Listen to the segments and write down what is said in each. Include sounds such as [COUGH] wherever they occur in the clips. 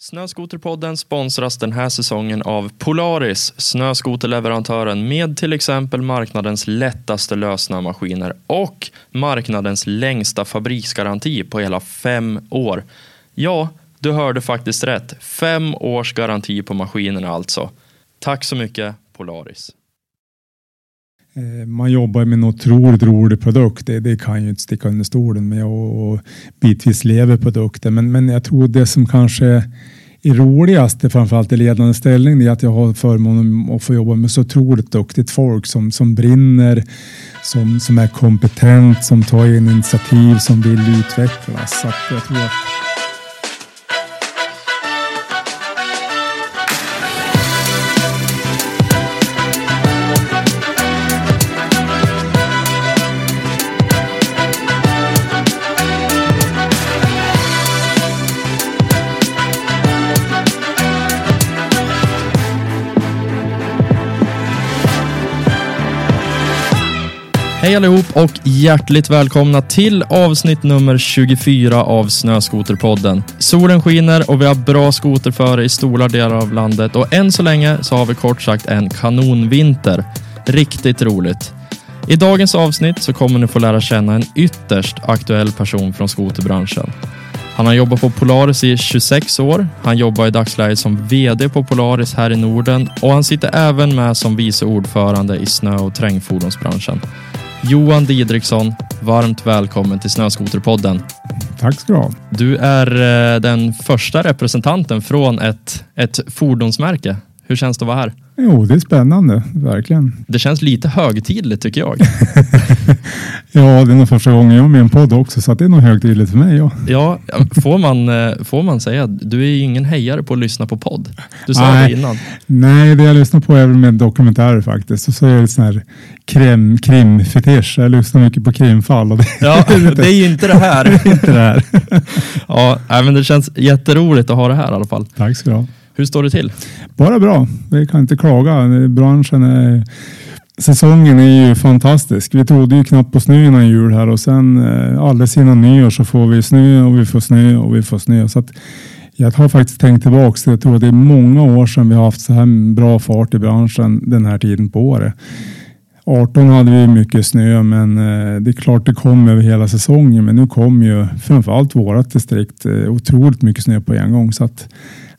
Snöskoterpodden sponsras den här säsongen av Polaris, snöskoterleverantören med till exempel marknadens lättaste lösnömaskiner och marknadens längsta fabriksgaranti på hela fem år. Ja, du hörde faktiskt rätt. Fem års garanti på maskinerna alltså. Tack så mycket Polaris. Eh, man jobbar med en otroligt rolig produkt. Det, det kan ju inte sticka under stolen med och, och bitvis lever produkten. Men, men jag tror det som kanske är roligast, framförallt i ledande ställning, är att jag har förmånen att få jobba med så otroligt duktigt folk som, som brinner, som, som är kompetent, som tar initiativ, som vill utvecklas. Så att jag tror att Hej allihop och hjärtligt välkomna till avsnitt nummer 24 av Snöskoterpodden. Solen skiner och vi har bra skoterföre i stora delar av landet och än så länge så har vi kort sagt en kanonvinter. Riktigt roligt. I dagens avsnitt så kommer ni få lära känna en ytterst aktuell person från skoterbranschen. Han har jobbat på Polaris i 26 år. Han jobbar i dagsläget som VD på Polaris här i Norden och han sitter även med som vice ordförande i snö och terrängfordonsbranschen. Johan Didriksson, varmt välkommen till Snöskoterpodden. tack ska du ha. Du är eh, den första representanten från ett, ett fordonsmärke. Hur känns det att vara här? Jo, det är spännande, verkligen. Det känns lite högtidligt tycker jag. [LAUGHS] Ja, det är nog första gången jag är med i en podd också, så det är nog högtidligt för mig. Ja. Ja, får man, eh, får man säga, du är ju ingen hejare på att lyssna på podd. Du sa Nej. det innan. Nej, det jag lyssnar på är väl med dokumentärer faktiskt. Och så är det sån här krim, krimfetisch. Jag lyssnar mycket på krimfall. Och det, Ja, [LAUGHS] det är ju inte det här. [LAUGHS] inte det här. Ja, men det känns jätteroligt att ha det här i alla fall. Tack ska du ha. Hur står det till? Bara bra. Vi kan inte klaga. Branschen är... Säsongen är ju fantastisk. Vi trodde ju knappt på snö innan jul här och sen eh, alldeles innan nyår så får vi snö och vi får snö och vi får snö. Så att jag har faktiskt tänkt tillbaka. Jag tror att det är många år sedan vi har haft så här bra fart i branschen den här tiden på året. 18 hade vi mycket snö, men eh, det är klart det kom över hela säsongen. Men nu kom ju framförallt vårat distrikt eh, otroligt mycket snö på en gång. Så att,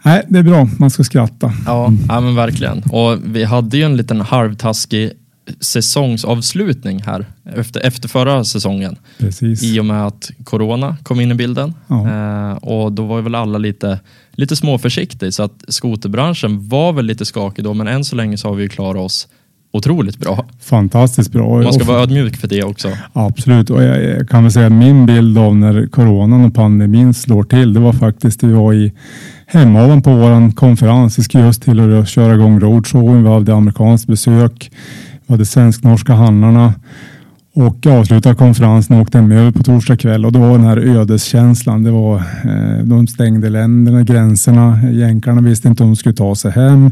nej, det är bra. Man ska skratta. Ja, ja men verkligen. Och vi hade ju en liten halvtaskig säsongsavslutning här efter, efter förra säsongen. Precis. I och med att corona kom in i bilden. Ja. Eh, och då var väl alla lite, lite småförsiktiga. Så att skoterbranschen var väl lite skakig då, men än så länge så har vi ju klarat oss otroligt bra. Fantastiskt bra. Man ska vara ödmjuk för det också. Absolut, och jag, jag kan väl säga att min bild av när coronan och pandemin slår till, det var faktiskt vi var i Hemavan på vår konferens. Vi skulle just till att köra igång roadshowen. Vi hade amerikanskt besök. Vi hade svensk-norska handlarna. Och avslutade konferensen och åkte hem över på torsdag kväll och då var den här ödeskänslan. Det var, eh, de stängde länderna, gränserna. Jänkarna visste inte om de skulle ta sig hem.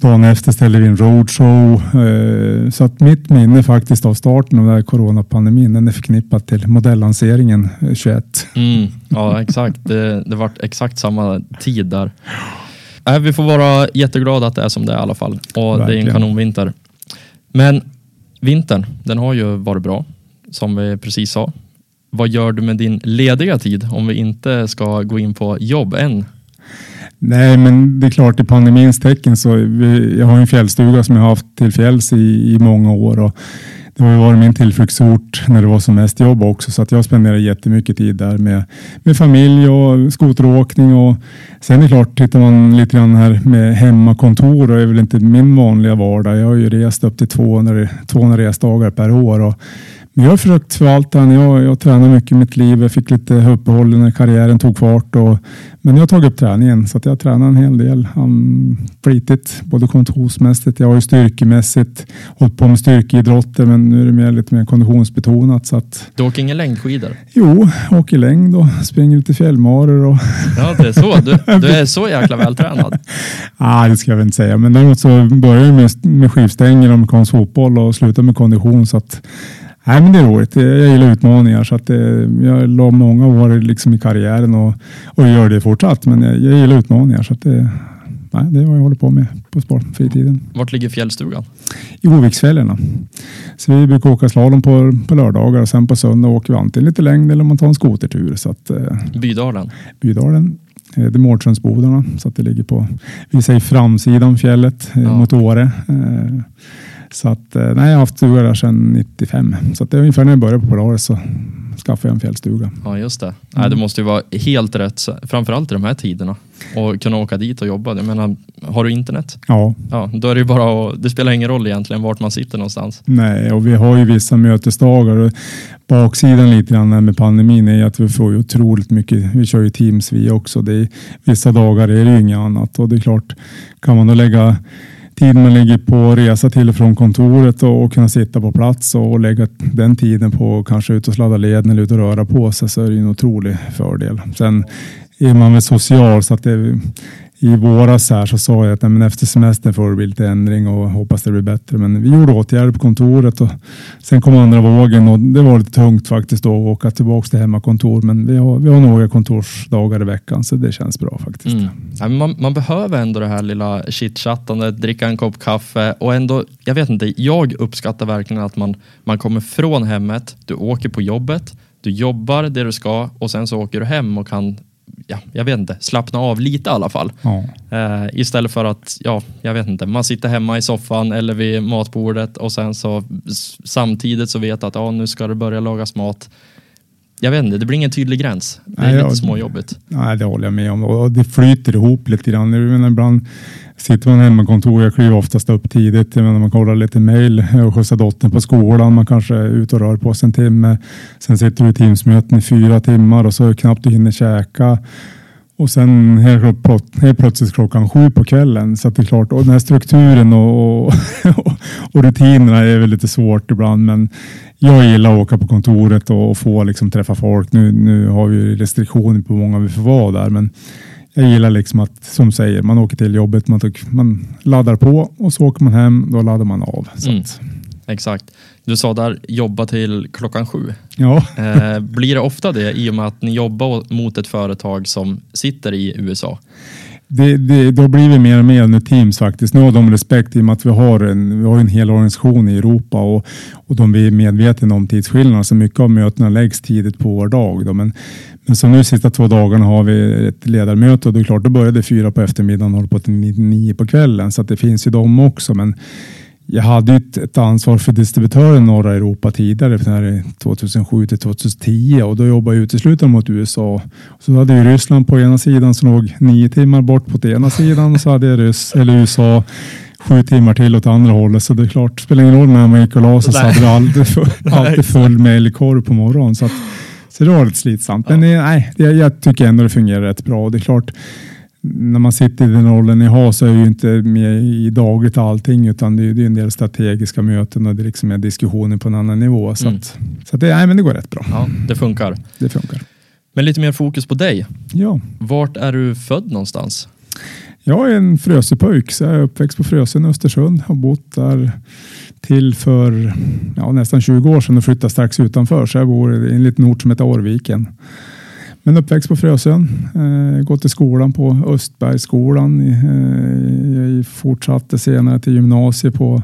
Dagen efter ställde vi en roadshow. Eh, så att mitt minne faktiskt av starten av den här coronapandemin, den är förknippat till modellanseringen eh, 21. Mm, ja, exakt. Det, det var exakt samma tid där. Äh, vi får vara jätteglada att det är som det är i alla fall. Och det är en Verkligen. kanonvinter. Men vintern, den har ju varit bra, som vi precis sa. Vad gör du med din lediga tid om vi inte ska gå in på jobb än? Nej, men det är klart i pandemins tecken så vi, jag har en fjällstuga som jag har haft till fjälls i, i många år och det har ju varit min tillflyktsort när det var som mest jobb också så att jag spenderar jättemycket tid där med, med familj och skoteråkning och sen är det klart tittar man lite grann här med hemmakontor och är väl inte min vanliga vardag. Jag har ju rest upp till 200, 200 resdagar per år och men jag har försökt förvalta den. Jag, jag tränar mycket i mitt liv. Jag fick lite uppehåll när karriären tog fart. Och, men jag har tagit upp träningen så att jag tränar en hel del. Um, flitigt, både konditionsmässigt. Jag har ju styrkemässigt hållit på med styrkeidrotter men nu är det mer, lite mer konditionsbetonat. Så att, Du åker inga längdskidor? jo, åker längd och springer lite fjällmarer. Och, [LAUGHS] Ja, det är så. Du, du är så jäkla vältränad. [LAUGHS] ah, det ska jag väl inte säga. Men däremot så börjar jag med, med skivstänger och amerikansk fotboll och slutar med kondition. Så att, Nej, men det är roligt. Jag gillar utmaningar så att det, jag la många år liksom i karriären och, och gör det fortsatt. Men jag, jag gillar utmaningar så att det, nej, det är vad jag håller på med på sportfritiden. Vart ligger fjällstugan? I Oviksfällorna. Så vi brukar åka slalom på, på lördagar och sen på söndag åker vi antingen lite längd eller man tar en skotertur. Så att, eh, Bydalen? Bydalen. Eh, det är Mårdsundsbodarna så att det ligger på, vi säger framsidan fjället eh, Ja. mot Åre. Så att, eh, nej, jag har haft stuga där sedan 95. Så att det är ungefär när jag började på Polaris så skaffade jag en fjällstuga. Ja, just det. Nej, det måste ju vara helt rätt, framförallt i de här tiderna. Och kunna åka dit och jobba. Jag menar, har du internet? Ja, Ja, då är det bara att, det spelar ingen roll egentligen vart man sitter någonstans. nej, och vi har ju vissa mötesdagar. Baksidan lite grann med pandemin är att vi får ju otroligt mycket. Vi kör ju Teams vi också. Det är, vissa dagar är det ju inget annat och det är klart, kan man då lägga tid man lägger på att resa till och från kontoret och, och kunna sitta på plats och lägga den tiden på att kanske ut och sladda leden eller ut och röra på sig så är det ju en otrolig fördel. Sen är man väl social så att det i våras här så sa jag att nej, men efter semestern får det bli lite ändring och hoppas det blir bättre. Men vi gjorde åtgärder på kontoret och sen kom andra vågen och det var lite tungt faktiskt då att åka tillbaka till hemmakontor. Men vi har, vi har några kontorsdagar i veckan så det känns bra faktiskt. Mm. Ja, men man, man behöver ändå det här lilla chitchattandet, dricka en kopp kaffe och ändå, jag vet inte, jag uppskattar verkligen att man, man kommer från hemmet, du åker på jobbet, du jobbar det du ska och sen så åker du hem och kan, ja, jag vet inte, slappna av lite i alla fall. Ja. Eh, istället för att, ja, jag vet inte, man sitter hemma i soffan eller vid matbordet och sen så samtidigt så vet att ja, nu ska det börja lagas mat. Jag vet inte, det blir ingen tydlig gräns. Det är Nej, lite småjobbigt. Nej, det håller jag med om. Och det flyter ihop lite grann. Jag menar, ibland sitter man hemma kontor. Jag kliver oftast upp tidigt. Jag menar, man kollar lite mejl och skjutsar dottern på skolan. Man kanske är ute och rör på sig en timme. Sen sitter du i Teamsmöten i fyra timmar och så knappt du hinner käka. Och sen helt, helt plötsligt klockan sju på kvällen. Så att det är klart, och den här strukturen och, och, [LAUGHS] och rutinerna är väl lite svårt ibland. Men jag gillar att åka på kontoret och, och få liksom träffa folk. Nu, nu har vi restriktioner på hur många vi får vara där. Men jag gillar liksom att, som säger, man åker till jobbet, man, tyck- man laddar på och så åker man hem, då laddar man av. Mm. Exakt. Du sa där, jobba till klockan sju. ja, Eh, blir det ofta det i och med att ni jobbar mot ett företag som sitter i USA? det, det, då blir vi mer och mer nu Teams faktiskt. Nu har de respekt i och med att vi har en, vi har en hel organisation i Europa och, och de är medvetna om tidsskillnaderna. Så mycket av mötena läggs tidigt på vår dag. Då. Men, men som nu sista två dagarna har vi ett ledarmöte och det är klart, då började fyra på eftermiddagen och håller på till ni- nio på kvällen. Så det finns ju de också. Men jag hade ju ett, ett ansvar för distributören i norra Europa tidigare, för det här är 2007 till 2010 och då jobbade jag uteslutande mot USA. Så hade jag Ryssland på ena sidan som låg nio timmar bort på ena sidan och så hade jag Ryss, eller USA sju timmar till åt andra hållet. Så det är klart, det spelar ingen roll när man gick och la sig så hade vi alltid, [LAUGHS] full, alltid full mejlkorg på morgonen. Så, att, så det var lite slitsamt. Men eh, nej, det, jag tycker ändå det fungerar rätt bra. Och det är klart, när man sitter i den rollen ni har så är jag ju inte med i dagligt allting utan det är, det är en del strategiska möten och det är liksom är diskussioner på en annan nivå. Så, Mm. att, så att det, nej, men det går rätt bra. Ja, det funkar. Det funkar. Men lite mer fokus på dig. Ja, Vart är du född någonstans? Jag är en Frösöpojk så jag är uppväxt på Frösön i Östersund. Har bott där till för ja, nästan 20 år sedan och flyttade strax utanför. Så jag bor i en liten ort som heter Årviken. Men uppväxt på Frösön. Eh, gått i skolan på Östbergsskolan. Eh, jag fortsatte senare till gymnasiet på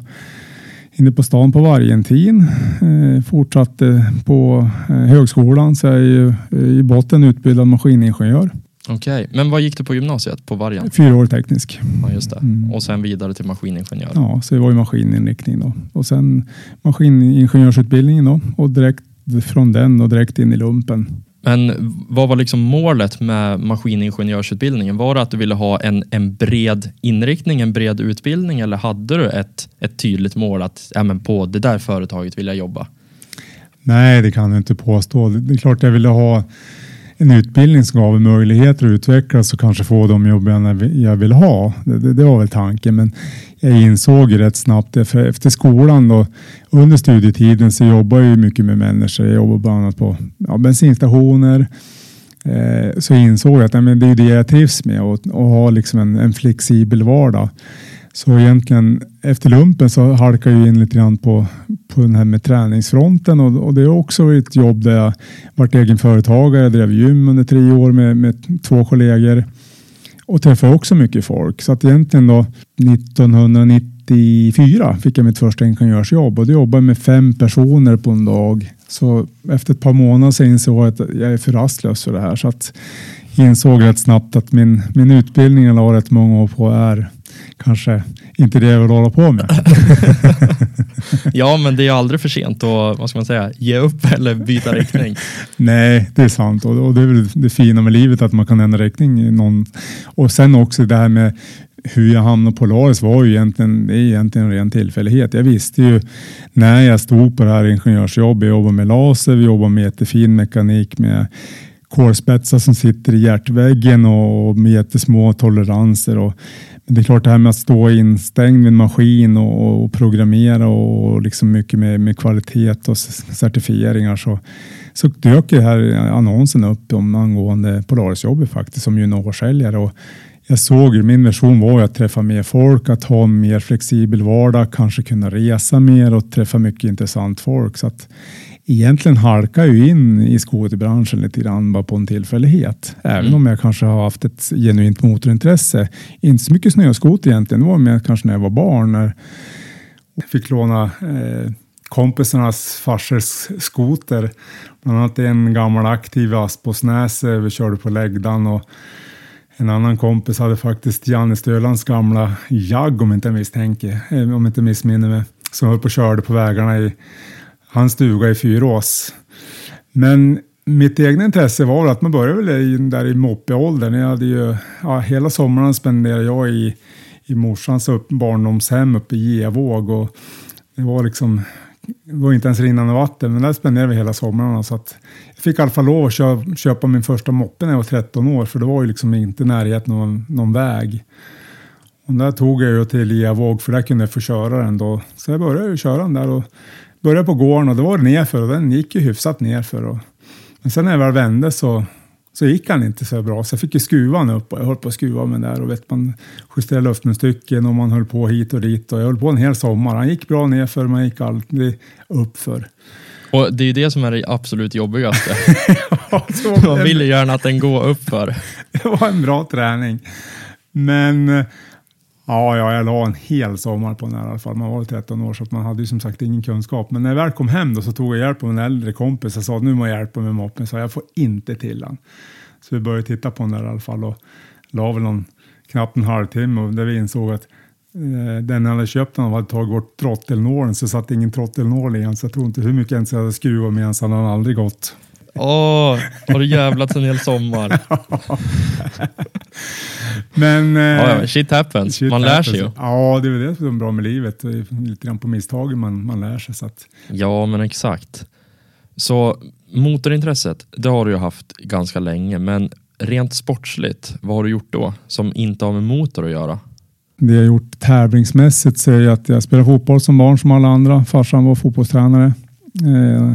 inne på stan på Vargentin. Eh, fortsatte på eh, högskolan så jag är ju i botten utbildad maskiningenjör. Okej, men vad gick du på gymnasiet? På Vargen? Fyra år teknisk. Ja, just det. Mm. Och sen vidare till maskiningenjör. Ja, så det var ju maskininriktning då. Och sen maskiningenjörsutbildningen då. Och direkt från den och direkt in i lumpen. Men vad var liksom målet med maskiningenjörsutbildningen? Var det att du ville ha en, en bred inriktning, en bred utbildning eller hade du ett, ett tydligt mål att ja, men på det där företaget vill jag jobba? Nej, det kan jag inte påstå. Det det är klart jag ville ha en utbildning som gav mig möjligheter att utvecklas och kanske få de jobb jag vill ha. Det, det, det var väl tanken, men jag insåg ju rätt snabbt det. För efter skolan då, under studietiden så jobbade jag ju mycket med människor. Jag jobbade bland annat på ja, bensinstationer. Eh, så insåg jag att nej, men det är det jag trivs med och, och ha liksom en, en flexibel vardag. Så egentligen efter lumpen så halkade jag in lite grann på, på den här med träningsfronten och, och det är också ett jobb där jag varit egen företagare, jag drev gym under tre år med, med två kollegor och träffade också mycket folk. Så att egentligen då 1994 fick jag mitt första ingenjörsjobb och då jobbade jag med fem personer på en dag. Så efter ett par månader så insåg jag att jag är för rastlös för det här. Så att jag insåg rätt snabbt att min, min utbildning jag la rätt många år på är kanske inte det jag vill hålla på med. [LAUGHS] ja, men det är aldrig för sent att vad ska man säga, ge upp eller byta riktning. [LAUGHS] Nej, det är sant och, det är väl det fina med livet att man kan ändra riktning. Någon. Och sen också det här med hur jag hamnade på Polaris var ju egentligen, det är egentligen en ren tillfällighet. Jag visste ju när jag stod på det här ingenjörsjobbet, jag jobbade med laser, vi jobbade med jättefin mekanik med kolspetsar som sitter i hjärtväggen och med jättesmå toleranser. Och det är klart det här med att stå instängd vid en maskin och, och programmera och liksom mycket med, med kvalitet och certifieringar så, så dök ju här annonsen upp om angående Polarisjobbet faktiskt som juniorsäljare. Och jag såg, min version var att träffa mer folk, att ha en mer flexibel vardag, kanske kunna resa mer och träffa mycket intressant folk. Så att egentligen halkar jag in i skoterbranschen lite grann bara på en tillfällighet. Även mm. om jag kanske har haft ett genuint motorintresse. Inte så mycket snöskoter egentligen, det var mer kanske när jag var barn. När jag fick låna eh, kompisarnas farsors skoter. Bland annat en gammal aktiv Aspåsnäse vi körde på läggdan och en annan kompis hade faktiskt Janne Stölands gamla Jag om inte jag misstänker, eh, om inte missminner mig, som höll på och körde på vägarna i hans stuga i Fyrås. Men mitt egna intresse var att man började väl där i moppeåldern. Jag hade ju, ja, hela sommaren spenderade jag i, i morsans upp, barndomshem uppe i Gevåg och det var liksom det var inte ens rinnande vatten, men där spenderade vi hela somrarna. Så att jag fick i alla fall lov att köpa, köpa min första moppe när jag var 13 år, för det var ju liksom inte närheten någon, någon väg. Och där tog jag ju till Gevåg, för där kunde jag få köra den då. Så jag började köra den där och började på gården och då var det nerför och den gick ju hyfsat nerför. Och, men sen när jag väl vände så, så gick han inte så bra så jag fick ju skruva den upp och jag höll på att skruva med där och vet man justerade luftmunstycken och man höll på hit och dit och jag höll på en hel sommar. Han gick bra nerför men gick aldrig uppför. Och det är ju det som är det absolut jobbigaste. [LAUGHS] ja, man vill ju gärna att den går uppför. det var en bra träning. Men Ja, ja, jag la en hel sommar på den här i alla fall. Man var 13 år så att man hade ju som sagt ingen kunskap. Men när jag väl kom hem då så tog jag hjälp av en äldre kompis. Jag sa nu må jag hjälpa med moppen. Så jag får inte till den. Så vi började titta på den där i alla fall och la väl någon, knappt en halvtimme och där vi insåg att eh, den jag hade köpt den hade tagit bort trottelnålen så satt ingen trottelnål i den. Så jag tror inte hur mycket ens jag hade skruvat med den så hade den aldrig gått. Åh, har du jävlat en hel sommar? [LAUGHS] Men... Eh, ja, shit happens. Shit man lär sig ju. Ja, det är väl det som är bra med livet. Det är lite grann på misstagen man, man lär sig. Så att. Ja, men exakt. Så motorintresset, det har du ju haft ganska länge, men rent sportsligt, vad har du gjort då som inte har med motor att göra? Det jag gjort tävlingsmässigt så är att jag spelade fotboll som barn som alla andra. Farsan var fotbollstränare. Eh,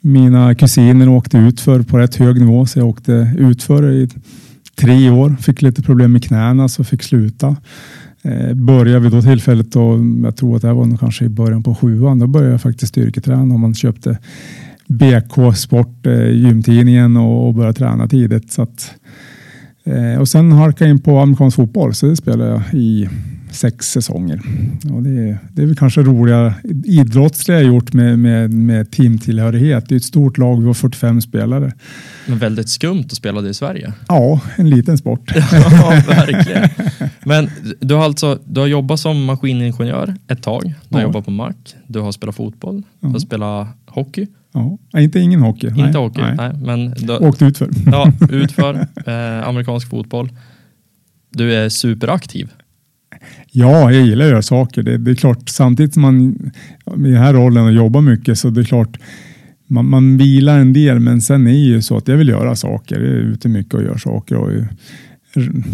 mina kusiner åkte utför på rätt hög nivå så jag åkte utför i tre år. Fick lite problem med knäna så fick sluta. Eh, började vid då tillfället och jag tror att det var kanske i början på sjuan. Då började jag faktiskt styrketräna och man köpte BK Sport, eh, gymtidningen och började träna tidigt. Så att, och sen halkade jag in på amerikansk fotboll så det spelade jag i sex säsonger. Och det, är, det är väl kanske roliga idrottsliga jag gjort med, med, med teamtillhörighet. Det är ett stort lag, vi var 45 spelare. Men väldigt skumt att spela det i Sverige. Ja, en liten sport. [LAUGHS] ja, verkligen. Men du har alltså du har jobbat som maskiningenjör ett tag. Du har ja. jobbat på mark, du har spelat fotboll, du har spelat hockey. Ja, inte ingen hockey. Inte nej, hockey, nej. nej men du, Åkt utför. Ja, utför. Eh, amerikansk fotboll. Du är superaktiv. Ja, jag gillar att göra saker. Det, det, är klart, samtidigt som man i den här rollen och jobbar mycket så det är klart man, man vilar en del, men sen är det ju så att jag vill göra saker. Jag är ute mycket och gör saker och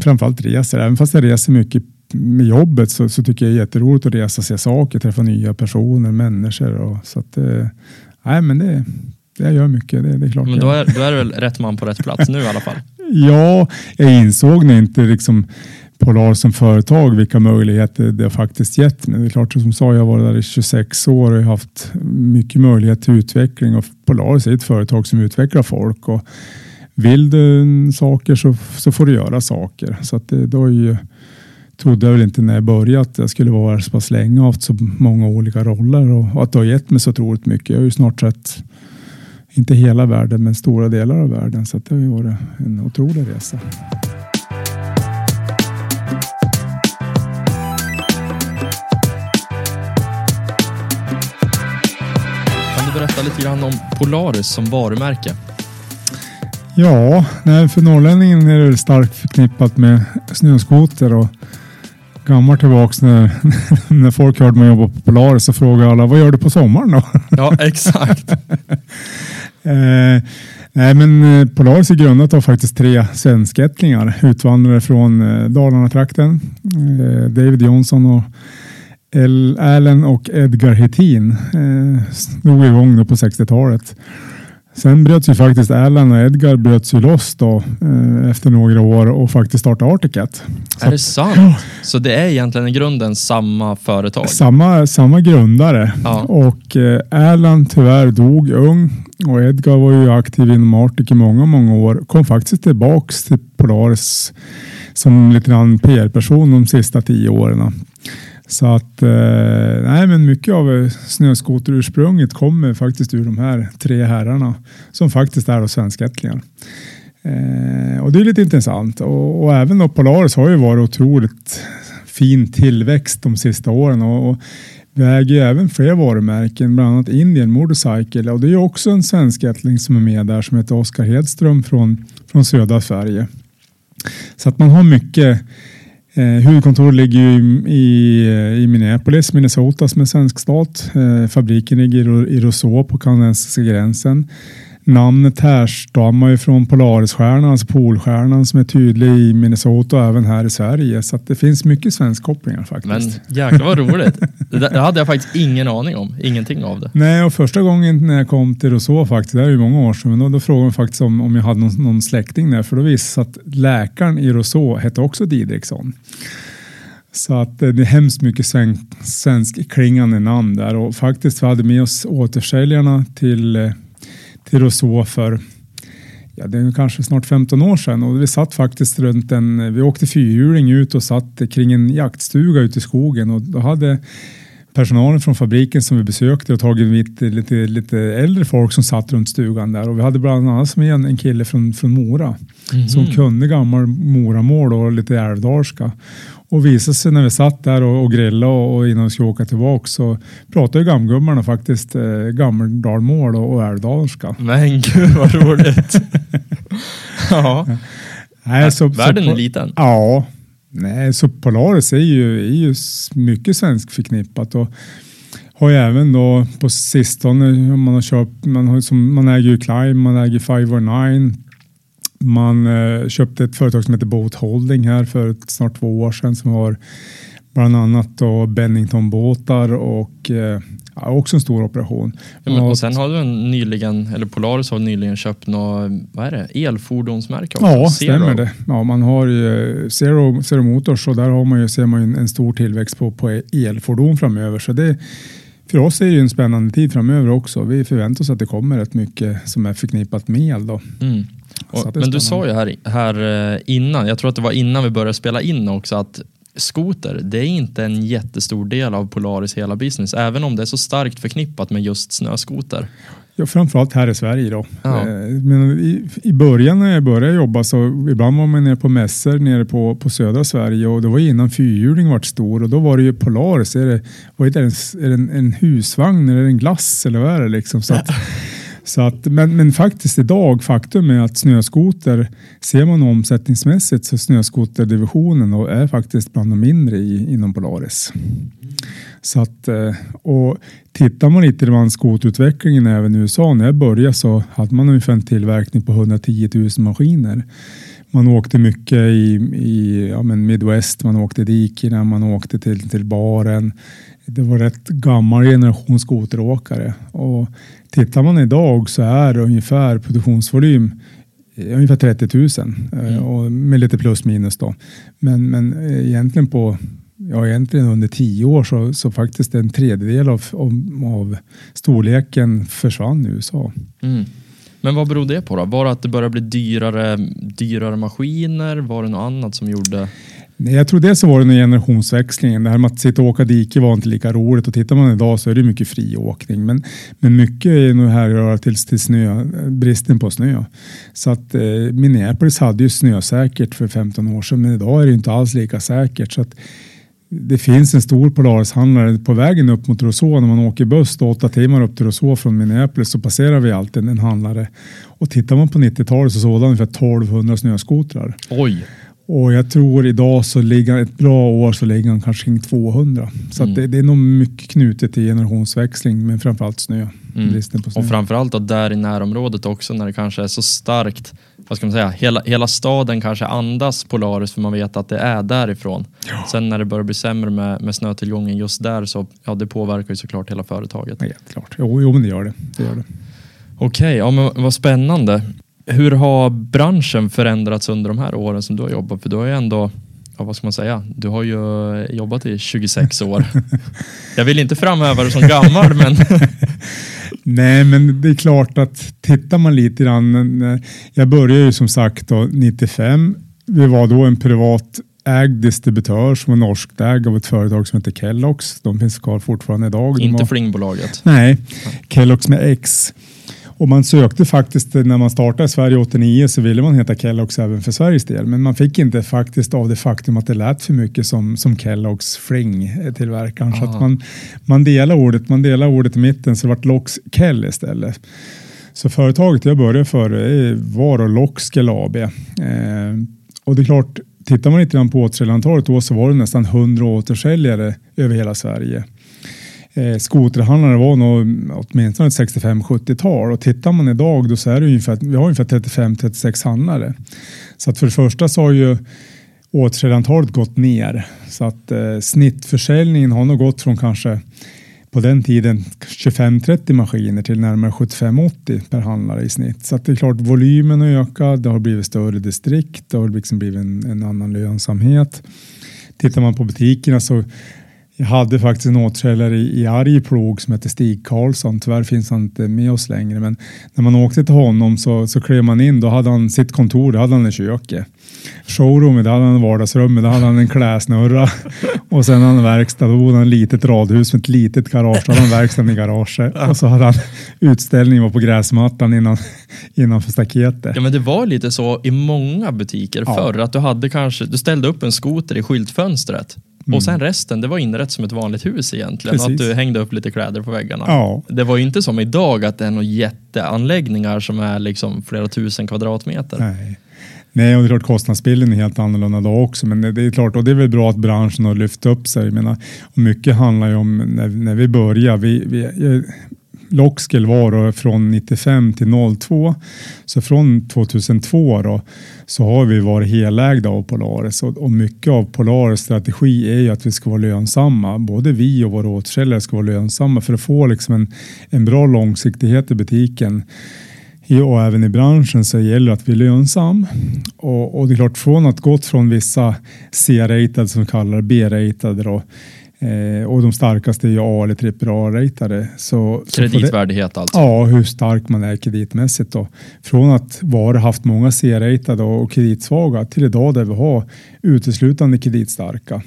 framförallt reser. Även fast jag reser mycket med jobbet så, så tycker jag det är jätteroligt att resa, se saker, träffa nya personer, människor. Och, så att, eh, nej, men det, jag gör mycket. Det, det är klart. Men då är, då är du väl rätt man på rätt plats nu i alla fall? [LAUGHS] ja, jag insåg nog inte liksom Polar som företag, vilka möjligheter det har faktiskt gett mig. Det är klart, som sa, jag har varit där i 26 år och haft mycket möjlighet till utveckling och Polaris är ett företag som utvecklar folk och vill du saker så, så får du göra saker. Så att det, då är ju, trodde jag väl inte när jag började att jag skulle vara så pass länge och haft så många olika roller och, och att det har gett mig så otroligt mycket. Jag har ju snart sett, inte hela världen, men stora delar av världen. Så det har ju varit en otrolig resa. Berätta lite grann om Polaris som varumärke? Ja, för norrlänningen är det starkt förknippat med snöskoter och gammalt tillbaks när, [LAUGHS] när folk hörde mig jobba på Polaris så frågade alla vad gör du på sommaren då? Ja, exakt. [LAUGHS] eh, nej, men eh, Polaris är grundat av faktiskt tre svenskättlingar utvandrare från eh, Dalarna-trakten. Eh, David Johnson och El Allen och Edgar Hettin eh, igång då på 60-talet. Sen bröts ju faktiskt Alan och Edgar bröts ju loss då eh, efter några år och faktiskt startade Articat. är det sant? Så det är egentligen i grunden samma företag? Samma, samma grundare. Ja. Och eh, Alan tyvärr dog ung och Edgar var ju aktiv inom Arctic i många, många år. Kom faktiskt tillbaks till Polaris som lite grann PR-person de sista tio åren. Så att, eh, nej men mycket av snöskoterursprunget kommer faktiskt ur de här tre herrarna som faktiskt är svenskättlingar. Eh, och det är lite intressant och, och även då Polaris har ju varit otroligt fin tillväxt de sista åren och, och vi äger ju även fler varumärken, bland annat Indian Motorcycle och det är också en svenskättling som är med där som heter Oskar Hedström från, från södra Sverige. Så att man har mycket Eh, huvudkontoret ligger ju i, i, Minneapolis, Minnesota som är svensk stat. Eh, fabriken ligger i Rousseau på kanadensiska gränsen. Namnet härstammar ju från Polarisstjärnan, alltså Polstjärnan som är tydlig i Minnesota och även här i Sverige. Så det finns mycket svensk kopplingar faktiskt. Men jäklar vad roligt. [LAUGHS] Det hade jag faktiskt ingen aning om. Ingenting av det. Nej, och första gången när jag kom till Roseau faktiskt, det är ju många år sedan, men då, då frågade de faktiskt om, om jag hade någon, någon släkting där, för då visade att läkaren i Roseau hette också Didriksson. Så att eh, det är hemskt mycket svensk, svensk klingande namn där och faktiskt vi hade med oss återsäljarna till eh, till Rousseau för ja, det är kanske snart 15 år sedan. Och vi satt faktiskt runt en, vi åkte fyrhjuling ut och satt kring en jaktstuga ute i skogen. Och då hade personalen från fabriken som vi besökte och tagit lite, lite, lite äldre folk som satt runt stugan där. Och vi hade bland annat med en, en kille från, från Mora mm. som kunde gammal Moramål och lite älvdalska och visade sig när vi satt där och, och grillade och, och innan vi skulle åka tillbaka så pratade gamgubbarna faktiskt eh, gammeldalmål och, och älvdalska. Men gud vad roligt. [LAUGHS] ja. Nej, så, Världen så, är liten. Ja. Nej, så Polaris är ju, är ju mycket svensk förknippat. Och, har ju även då på sistone, man har köpt, man, har, som, man äger ju Climb, man äger 509 man eh, köpte ett företag som heter Boat Holding här för snart två år sedan som har bland annat då Bennington-båtar och eh, ja, också en stor operation. Ja, men, och sen har du nyligen, eller Polaris har nyligen köpt något, vad är det, elfordonsmärke också? Ja, Zero. stämmer det. Ja, man har ju Zero, Zero Motors och där har man ju, ser man ju en stor tillväxt på, på elfordon framöver. Så det, för oss är det ju en spännande tid framöver också. Vi förväntar oss att det kommer rätt mycket som är förknippat med el. Då. Mm. Och, men du sa ju här, här eh, innan, jag tror att det var innan vi började spela in också, att skoter, det är inte en jättestor del av Polaris hela business, även om det är så starkt förknippat med just snöskoter. Ja, framförallt här i Sverige då. Ja. Eh, men i, i början när jag började jobba så ibland var man nere på mässor nere på, på södra Sverige och det var innan fyrhjuling vart stor och då var det ju Polaris. Är det, vad är det, är det en, en husvagn eller en glass eller vad är det liksom? Så att, [LAUGHS] Så att, men, men faktiskt idag, faktum är att snöskoter, ser man omsättningsmässigt så snöskoterdivisionen är faktiskt bland de mindre i, inom Polaris. Så att, eh, och tittar man lite på skoterutvecklingen även i USA, när jag började så hade man ungefär en tillverkning på 110 000 maskiner. Man åkte mycket i, i ja, men Midwest, man åkte dikena, man åkte till, till baren. Det var rätt gammal generation skoteråkare och Tittar man idag så är ungefär produktionsvolym ungefär 30 000 mm. och med lite plus minus då. Men, men egentligen på ja, egentligen under tio år så, så faktiskt en tredjedel av, av, av storleken försvann i USA. Mm. Men vad beror det på då? Var det att det började bli dyrare, dyrare maskiner? Var det något annat som gjorde? Jag tror det så var det generationsväxlingen. Det här med att sitta och åka dike var inte lika roligt och tittar man idag så är det mycket friåkning. Men, men mycket är nog här till, till snö, bristen på snö. Så att eh, Minneapolis hade ju snösäkert för 15 år sedan men idag är det inte alls lika säkert. Så att, det finns en stor Polarishandlare på vägen upp mot Rousseau. När man åker buss då, åtta timmar upp till Rousseau från Minneapolis så passerar vi alltid en handlare. Och tittar man på 90-talet så såg han ungefär 1200 snöskotrar. Oj! Och jag tror idag så ligger ett bra år så ligger han kanske kring 200. Så mm. det, det, är nog mycket knutet till generationsväxling men framförallt snö. Mm. På snö. Och framförallt då där i närområdet också när det kanske är så starkt. Vad ska man säga? Hela, hela staden kanske andas Polaris för man vet att det är därifrån. Ja. Sen när det börjar bli sämre med, med snötillgången just där så ja, det påverkar ju såklart hela företaget. Ja, klart. Jo, jo men det gör det. det, gör det. Okej, okay, ja, men vad spännande. Hur har branschen förändrats under de här åren som du har jobbat? För du har ju ändå, ja, vad ska man säga, du har ju jobbat i 26 år. [LAUGHS] Jag vill inte framhäva dig som gammal men [LAUGHS] Nej, men det är klart att tittar man lite grann. Jag började ju som sagt då 95. Vi var då en privat ägd distributör som var norskägd av ett företag som heter Kellogg's. De finns kvar fortfarande idag. Inte var... Flingbolaget? Nej, Kellogg's med X. Och man sökte faktiskt när man startade Sverige 89 så ville man heta Kellogg's även för Sveriges del. Men man fick inte faktiskt av det faktum att det lät för mycket som, som Kellogg's Fling tillverkaren. Så att man, man delar ordet, man delar ordet i mitten så det vart Lox Kell istället. Så företaget jag började för var och Loxkel AB. Eh, och det är klart, tittar man lite grann på återförsäljarantalet då så var det nästan 100 återförsäljare över hela Sverige eh, skoterhandlare var nog åtminstone ett 65-70-tal och tittar man idag då så är det ungefär, vi har ungefär 35-36 handlare. Så att för det första så har ju återförsäljarantalet gått ner så att eh, snittförsäljningen har nog gått från kanske på den tiden 25-30 maskiner till närmare 75-80 per handlare i snitt. Så att det är klart volymen har ökat, det har blivit större distrikt, det har liksom blivit en, en annan lönsamhet. Tittar man på butikerna så jag hade faktiskt en återförsäljare i, i Arjeplog som hette Stig Karlsson. Tyvärr finns han inte med oss längre. Men när man åkte till honom så, så klev man in. Då hade han sitt kontor, då hade han en köket. Showroomet, då hade han vardagsrummet, då hade han en kläsnurra. [LAUGHS] Och sen hade han verkstad, då bodde han i ett litet radhus med ett litet garage. Då hade han verkstaden i garaget. Och så hade han utställningen på gräsmattan innan, innanför staketet. Ja men det var lite så i många butiker ja. förr att du hade kanske, du ställde upp en skoter i skyltfönstret. Mm. Och sen resten, det var inrätt som ett vanligt hus egentligen. Precis. Att du hängde upp lite kläder på väggarna. Ja. Det var ju inte som idag att det är några jätteanläggningar som är liksom flera tusen kvadratmeter. Nej. Nej, och det är klart kostnadsbilden är helt annorlunda då också. Men det är klart, och det är väl bra att branschen har lyft upp sig. Jag menar, och mycket handlar ju om när, när vi börjar. Vi, vi, Lockskill var då från 95 till 02. Så från 2002 då, så har vi varit helägda av Polaris och, och mycket av Polaris strategi är ju att vi ska vara lönsamma. Både vi och våra återförsäljare ska vara lönsamma för att få liksom en, en bra långsiktighet i butiken och även i branschen så gäller det att vi är lönsam. Och, och det är klart från att gått från vissa C-ratade som kallar B-ratade Eh, och de starkaste är ju A eller AAA-ratade. Så, Kreditvärdighet alltså? Ja, hur stark man är kreditmässigt. Då. Från att vara haft många C-ratade och kreditsvaga till idag där vi har uteslutande kreditstarka.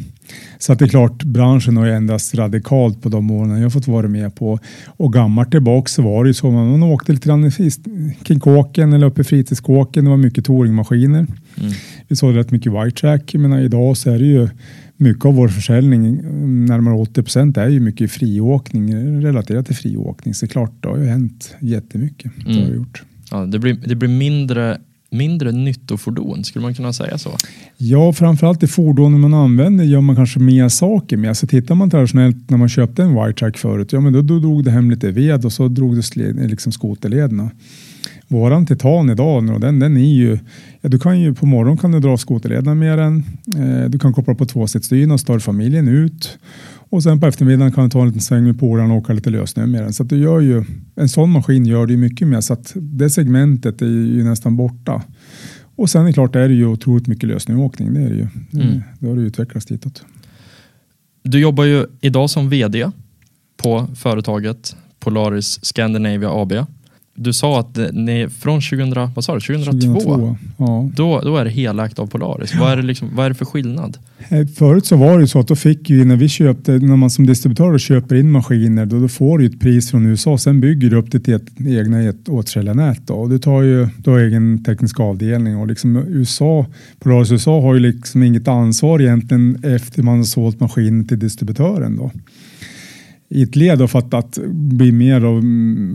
Så att det är klart, branschen har ju ändrats radikalt på de åren jag fått vara med på. Och gammalt tillbaka så var det ju så man åkte lite grann kring kåken eller uppe i fritidskåken. Det var mycket touringmaskiner. Mm. Vi såg rätt mycket white track. Men idag så är det ju mycket av vår försäljning, närmare 80 procent, är ju mycket friåkning relaterat till friåkning. Så klart, det har ju hänt jättemycket. Mm. Det, har gjort. Ja, det, blir, det blir mindre mindre nyttofordon, skulle man kunna säga så? Ja, framförallt i fordonen man använder gör man kanske mer saker med. Alltså tittar man traditionellt när man köpte en Wiretrack förut, ja men då, då drog det hem lite ved och så drog det liksom skoterlederna. Våran Titan idag, den, den är ju, ja, du kan ju på morgonen kan du dra skoterleden med den. Eh, du kan koppla på tvåsitsstyrning och stör familjen ut. Och sen på eftermiddagen kan du ta en liten sväng med polarna och åka lite lösnö med den. Så du gör ju, en sån maskin gör det ju mycket mer så att det segmentet är ju nästan borta. Och sen är det klart, det är ju otroligt mycket lösnöåkning. Det är det ju. Mm. Det har det utvecklats ditåt. Du jobbar ju idag som vd på företaget Polaris Scandinavia AB. Du sa att ni från 2000, vad sa du, 2002, 2002, ja. då, då är det helägt av Polaris. Vad, är det liksom, vad är det för skillnad? Eh, Förut så var det ju så att då fick vi, när vi köpte, när man som distributör köper in maskiner, då, då får du ett pris från USA. Sen bygger du upp ditt et, egna ett återförsäljarnät. Och du tar ju du har egen teknisk avdelning och liksom USA, Polaris USA har ju liksom inget ansvar egentligen efter man har sålt maskinen till distributören. Då i ett led för att, att bli mer och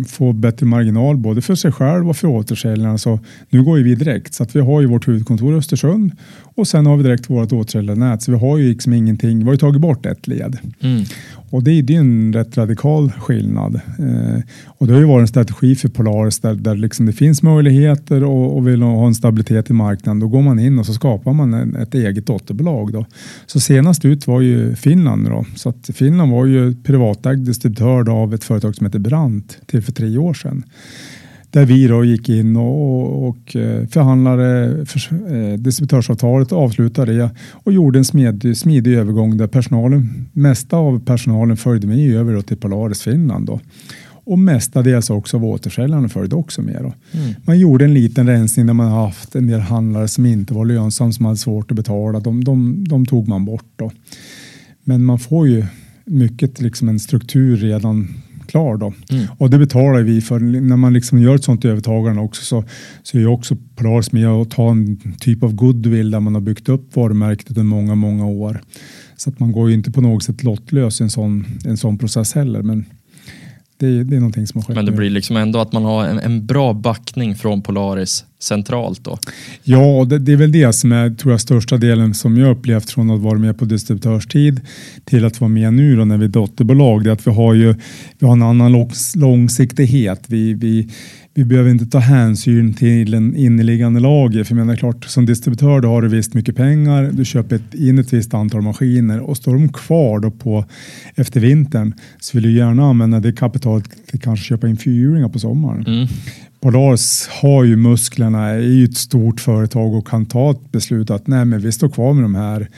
få bättre marginal både för sig själv och för återförsäljarna. Så nu går ju vi direkt så att vi har ju vårt huvudkontor i Östersund och sen har vi direkt vårt återförsäljarnät. Så vi har ju liksom ingenting. Vi har ju tagit bort ett led Mm och det är det är en rätt radikal skillnad. Eh, och det har ju varit en strategi för Polaris där, där liksom det finns möjligheter och, och vill ha en stabilitet i marknaden. Då går man in och så skapar man en, ett eget dotterbolag. Då. Så senast ut var ju Finland. Då. Så att Finland var ju privatägd distributör då av ett företag som heter Brant till för tre år sedan. Där vi då gick in och, och, eh, förhandlade för, eh, distributörsavtalet och avslutade det och gjorde en smidig, smidig övergång där personalen, mesta av personalen följde med över då till Polaris Finland. Då. Och mestadels också av återförsäljarna följde också med. Då. Mm. Man gjorde en liten rensning där man haft en del handlare som inte var lönsamma, som hade svårt att betala. De, de, de tog man bort. Då. Men man får ju mycket liksom en struktur redan klar. Då. Mm. Och det betalar vi för. När man liksom gör ett sånt övertagande också så, så är ju också Polaris med och ta en typ av goodwill där man har byggt upp varumärket under många, många år. Så att man går ju inte på något sätt lottlös i en sån, en sån process heller. Men det, det är någonting som har skett. Men det nu. blir liksom ändå att man har en, en bra backning från Polaris centralt då. Ja, det, det är väl det som är tror jag, största delen som jag upplevt från att vara med på distributörstid till att vara med nu då när vi är dotterbolag. Det är att vi har ju vi har en annan långs, långsiktighet. Vi, vi, vi behöver inte ta hänsyn till en inneliggande lager. För jag menar klart, som distributör har du visst mycket pengar. Du köper ett, in ett visst antal maskiner och står de kvar då på efter vintern så vill du gärna använda det kapitalet till kanske köpa in fyrhjulingar på sommaren. Mm. Polaris har ju musklerna, är ju ett stort företag och kan ta ett beslut att nej, men vi står kvar med de här.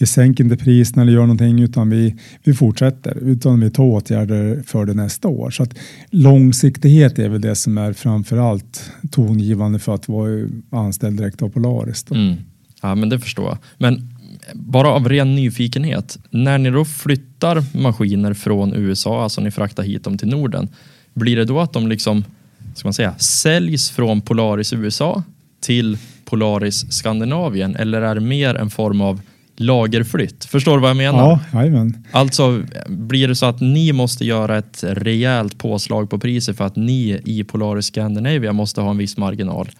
Vi sänker inte priserna eller gör någonting utan vi, vi fortsätter utan vi tar åtgärder för det nästa år. Så att långsiktighet är väl det som är framför allt tongivande för att vara anställd direkt av Polaris. Då. Mm. Ja, men det förstår jag. Men bara av ren nyfikenhet, när ni då flyttar maskiner från USA, alltså ni fraktar hit dem till Norden, blir det då att de liksom, ska man säga, säljs från Polaris USA till Polaris Skandinavien eller är det mer en form av lagerflytt? Förstår du vad jag menar? Ja, jajamän. Alltså blir det så att ni måste göra ett rejält påslag på priset för att ni i Polaris Scandinavia måste ha en viss marginal?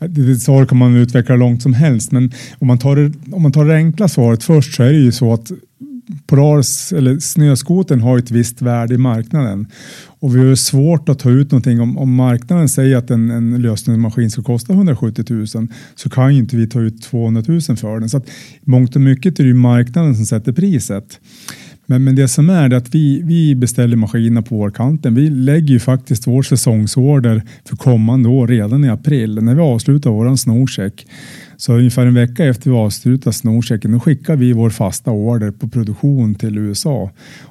Det svaret kan man utveckla långt som helst men om man, tar det, om man tar det enkla svaret först så är det ju så att Polars eller snöskoten har ett visst värde i marknaden och vi har svårt att ta ut någonting om, om marknaden säger att en, en lösningsmaskin ska kosta 170 000 så kan ju inte vi ta ut 200 000 för den så att mångt och mycket är det ju marknaden som sätter priset. Men, men det som är det att vi, vi beställer maskinerna på vårkanten. Vi lägger ju faktiskt vår säsongsorder för kommande år redan i april när vi avslutar våran snorcheck. Så ungefär en vecka efter vi avslutar snorchecken då skickar vi vår fasta order på produktion till USA.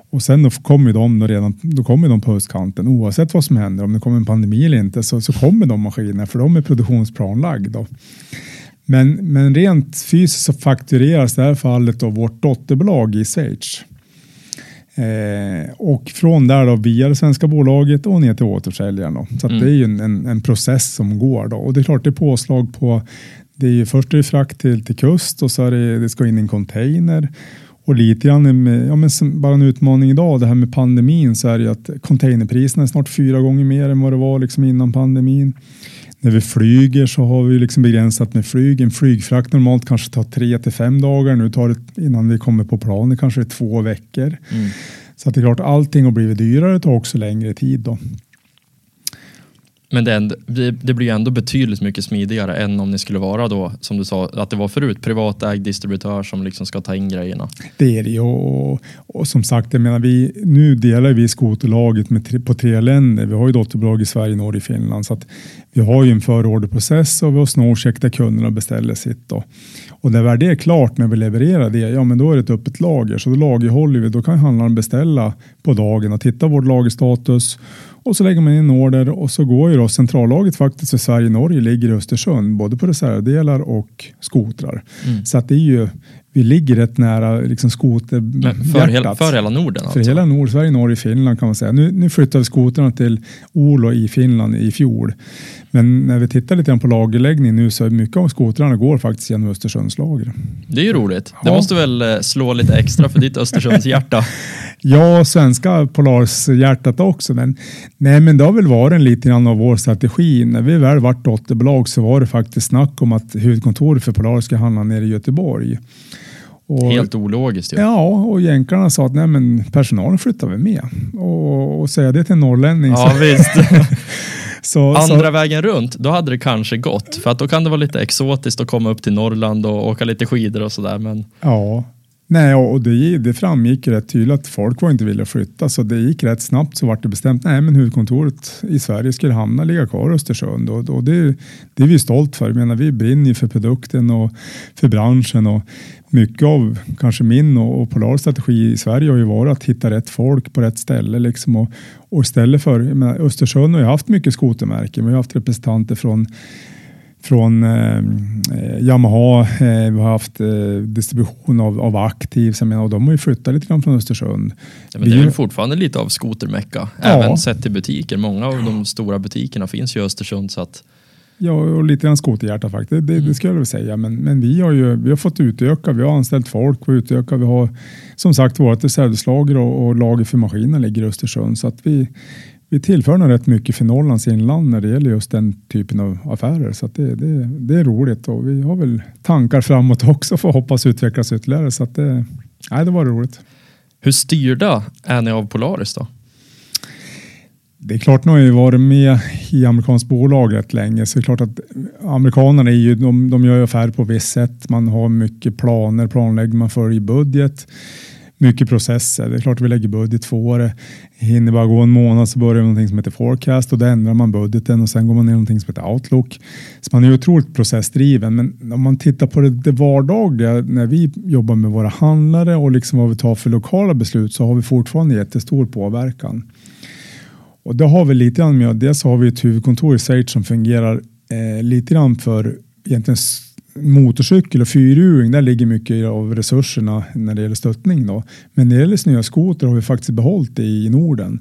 Och sen då kommer de då redan då kommer de på höstkanten oavsett vad som händer. Om det kommer en pandemi eller inte så, så kommer de maskinerna för de är produktionsplanlagda. Men, men rent fysiskt så faktureras i det här fallet då vårt dotterbolag i Schweiz. Eh, och från där då via det svenska bolaget och ner till återförsäljaren. Då. Så Mm. det är ju en, en, en process som går. Då. Och det är klart det är påslag på, det är ju först är det frakt till, till kust och så är det, det ska in i en container. Och lite grann med, ja men bara en utmaning idag, det här med pandemin så är det ju att containerpriserna är snart fyra gånger mer än vad det var liksom innan pandemin. När vi flyger så har vi liksom begränsat med flyg. En flygfrakt normalt kanske tar tre till fem dagar. Nu tar det innan vi kommer på planet kanske två veckor. Mm. Så att det är klart allting har blivit dyrare. Det tar också längre tid då. Men det, ändå, det, blir ju ändå betydligt mycket smidigare än om ni skulle vara då, som du sa, att det var förut, privatägd distributör som liksom ska ta in grejerna. Det är det ju och, och som sagt, jag menar, vi, nu delar vi skoterlaget med, tre- på tre länder. Vi har ju dotterbolag i Sverige, Norge Finland. Så att vi har ju en förorderprocess och vi har snowcheck där kunderna beställer sitt. Då. Och när väl det är klart, när vi levererar det, ja men då är det ett öppet lager. Så då lagerhåller vi, då kan handlaren beställa på dagen och titta vår lagerstatus. Och så lägger man in order och så går ju då centrallagret faktiskt för Sverige-Norge ligger i Östersund, både på reservdelar och skotrar. Mm. Så att det är ju, vi ligger rätt nära liksom Men för, hela, skoterhjärtat. för hela Norden För alltså? hela Nordsverige, Norge, Finland kan man säga. Nu, nu flyttar vi skotrarna till Olo i Finland i fjol. Men när vi tittar lite grann på lagerläggning nu så är mycket av skotrarna går faktiskt genom Östersunds lager. Det är ju roligt. Det Ja. måste väl eh, slå lite extra för ditt [LAUGHS] Östersunds hjärta. Ja, svenska Polarshjärtat också. Men, nej, men det har väl varit en lite grann av vår strategi. När vi väl vart dotterbolag så var det faktiskt snack om att huvudkontoret för Polar ska hamna nere i Göteborg. Och, Helt ologiskt ju. Ja, och jänkarna sa att nej, men personalen flyttar vi med. Och, och säga det till en norrlänning. Ja, så, [LAUGHS] visst. [LAUGHS] så, så, Andra vägen runt, då hade det kanske gått. För att då kan det vara lite exotiskt att komma upp till Norrland och åka lite skidor och sådär. Men Ja, Nej, och det, det framgick rätt tydligt att folk var inte villiga att flytta så det gick rätt snabbt så vart det bestämt nej men huvudkontoret i Sverige skulle hamna ligga kvar i Östersund och, och det, det är vi stolt för. Jag menar, vi brinner ju för produkten och för branschen och mycket av kanske min och, och Polars strategi i Sverige har ju varit att hitta rätt folk på rätt ställe liksom och, och istället för, menar, Östersund har ju haft mycket skotermärken, vi har haft representanter från från eh, Yamaha. Eh, vi har haft eh, distribution av, av Aktiv. Så jag menar, och de har ju flyttat lite grann från Östersund. Ja, men Vi- det är ju fortfarande lite av skotermecka. Ja. Även sett till butiker. Många av de stora butikerna finns ju i Östersund. Så att, Ja, och lite grann skoterhjärta faktiskt. Det, det skulle jag väl säga. Men, men vi har ju vi har fått utöka. Vi har anställt folk och utöka. Vi har som sagt vårt reservdelslager och, och lager för maskiner ligger i Östersund. Så att vi, vi tillför nog rätt mycket för Norrlands inland när det gäller just den typen av affärer. Så det, det, det är roligt och vi har väl tankar framåt [LAUGHS] också för att hoppas utvecklas ytterligare. Så det, nej, det var roligt. hur styrda är ni av Polaris då? Det är klart, nu har jag varit med i amerikanskt bolag rätt länge, så det är klart att amerikanerna är ju, de, de gör ju affärer på visst sätt. Man har mycket planer, planlägger, man följer budget, mycket processer. Det är klart att vi lägger budget två år. Hinner bara gå en månad så börjar någonting som heter forecast och då ändrar man budgeten och sen går man ner någonting som heter outlook. Så man är otroligt processdriven. Men om man tittar på det, det vardagliga när vi jobbar med våra handlare och liksom vad vi tar för lokala beslut så har vi fortfarande jättestor påverkan. Och det har vi lite grann med, dels har vi ett huvudkontor i Schweiz som fungerar eh, lite grann för egentligen motorcykel och fyrhjuling. Där ligger mycket av resurserna när det gäller stöttning. Då. Men när det gäller snöskoter har vi faktiskt behållit det i Norden.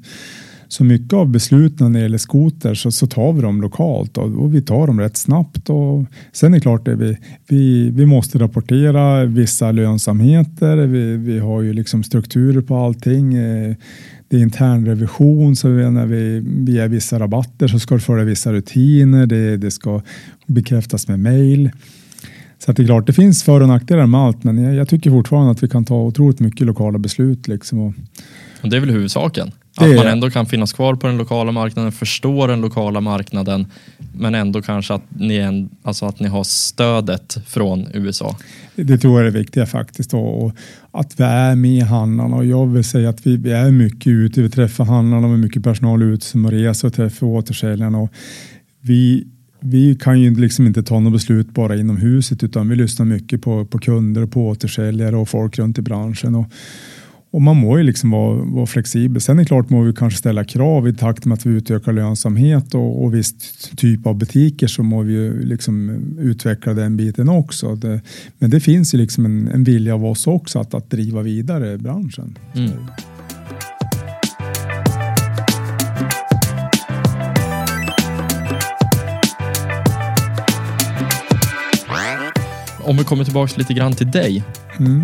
Så mycket av besluten när det gäller skoter så, så tar vi dem lokalt och, och vi tar dem rätt snabbt. Och sen är det klart att vi, vi, vi måste rapportera vissa lönsamheter. Vi, vi har ju liksom strukturer på allting. Eh, det är intern revision så när vi, ger vissa rabatter så ska det följa vissa rutiner. Det, det ska bekräftas med mejl. Så att det är klart, det finns för och nackdelar med allt, men jag, jag tycker fortfarande att vi kan ta otroligt mycket lokala beslut. Liksom och, Och det är väl huvudsaken. Att man ändå kan finnas kvar på den lokala marknaden, förstå den lokala marknaden, men ändå kanske att ni, en, alltså att ni har stödet från USA. Det tror jag är det viktiga faktiskt. Och, och att vi är med handlarna och jag vill säga att vi, vi är mycket ute. Vi träffar handlarna med mycket personal ute som reser och träffar återförsäljarna. Och vi, vi kan ju liksom inte ta något beslut bara inom huset utan vi lyssnar mycket på, på kunder och på återförsäljare och folk runt i branschen. Och, och man må ju liksom vara, vara flexibel. Sen är det klart må vi kanske ställa krav i takt med att vi utökar lönsamhet och, och viss typ av butiker så må vi ju liksom utveckla den biten också. Det, men det finns ju liksom en, en vilja av oss också att, att driva vidare branschen. Mm. Om vi kommer tillbaka lite grann till dig. Mm.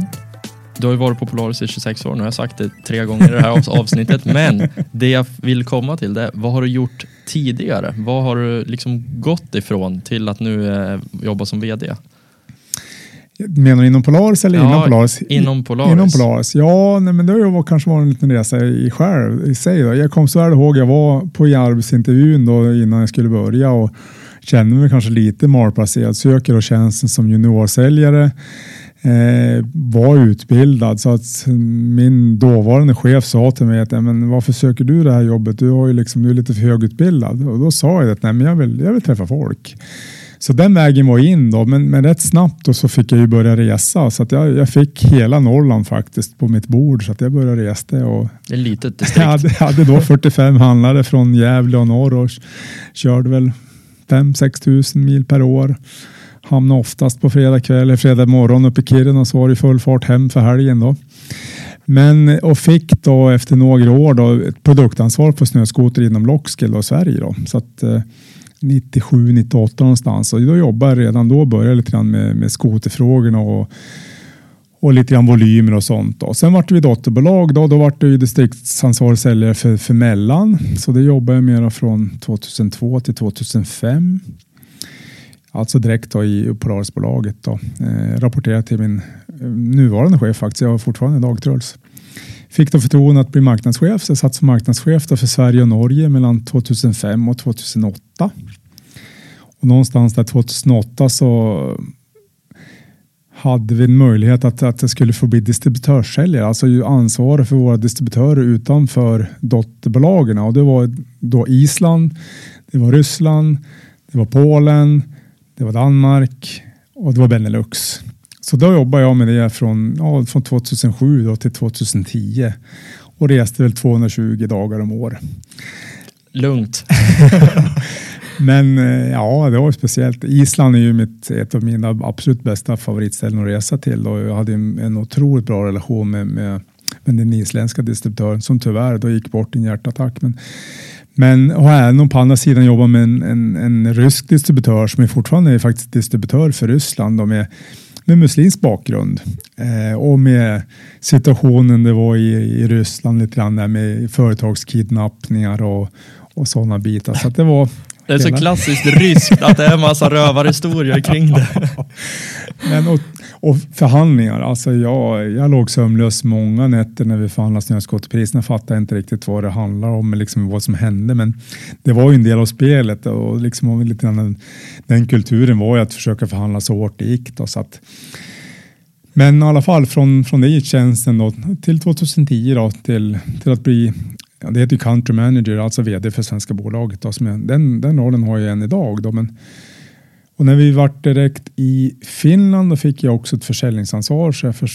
Du har ju varit på Polaris i 26 år, nu har jag sagt det tre gånger i det här avs- avsnittet. Men det jag vill komma till det vad har du gjort tidigare? Vad har du liksom gått ifrån till att nu eh, jobba som VD? Menar du inom Polaris eller Ja, inom Polaris? Inom Polaris. Inom Polaris. Ja, nej, men det har varit- kanske varit en liten resa i själv i sig. Då. Jag kommer så väl ihåg, jag var på arbetsintervjun då innan jag skulle börja och kände mig kanske lite malplacerad. Söker och tjänsten som juniorsäljare. Eh, var utbildad så att min dåvarande chef sa till mig att "Ja, men varför söker du det här jobbet? Du, har ju liksom, du är lite för högutbildad. Och då sa jag att Nej, men jag, vill, jag vill träffa folk. Så den vägen var in då, men, men rätt snabbt då så fick jag ju börja resa. Så att jag, jag fick hela Norrland faktiskt på mitt bord så att jag började resa. Och Det är litet [LAUGHS] jag distrikt. hade, jag hade då 45 handlare från Gävle och norr och körde väl 5-6 tusen mil per år. Hamnade oftast på fredag kväll eller fredag morgon uppe i Kiruna så var det full fart hem för helgen då. Men och fick då efter några år då ett produktansvar för snöskoter inom Lockskill och Sverige då. Så att eh, 97, 98 någonstans och då jobbade jag redan då började lite grann med, med skoterfrågorna och och lite grann volymer och sånt. Då. Sen vart vi dotterbolag. Då, då vart det ju distriktsansvarig säljare för, för Mellan. Så det jobbade jag med från 2002 till 2005. Alltså direkt då i Polarisbolaget. Då. Eh, rapporterade till min eh, nuvarande chef faktiskt. Jag har fortfarande dagtruls. Fick då förtroende att bli marknadschef. Så jag satt som marknadschef då för Sverige och Norge mellan 2005 och 2008. Och någonstans där 2008 så hade vi en möjlighet att, att det skulle få bli distributörssäljare, alltså ju ansvarig för våra distributörer utanför dotterbolagen. Och det var då Island, det var Ryssland, det var Polen, det var Danmark och det var Benelux. Så då jobbade jag med det från, ja, från 2007 då till 2010 och reste väl 220 dagar om året. Lugnt. [LAUGHS] Men eh, ja, det var speciellt. Island är ju mitt, ett av mina absolut bästa favoritställen att resa till och jag hade en, en otroligt bra relation med, med, med den isländska distributören som tyvärr då gick bort i en hjärtattack. Men, men och även på andra sidan jobbar med en, en, en rysk distributör som är fortfarande är faktiskt distributör för Ryssland och med, med muslimsk bakgrund eh, och med situationen det var i, i Ryssland lite grann där med företagskidnappningar och, och sådana bitar. Så att det var det är så klassiskt ryskt att det är en massa rövarhistorier kring det. [LAUGHS] Men och, och förhandlingar, alltså jag, jag låg sömnlös många nätter när vi förhandlade snöskoterpriserna. Jag fattade inte riktigt vad det handlar om, liksom vad som hände. Men det var ju en del av spelet och liksom lite grann den, kulturen var ju att försöka förhandla så hårt det gick. Då, så att, men i alla fall från, från det tjänsten då, till 2010 då, till, till att bli Ja, det heter ju country manager, alltså vd för svenska bolaget. Då, som jag, den, den rollen har jag än idag. Då, men, och när vi vart direkt i Finland då fick jag också ett försäljningsansvar. Så jag för,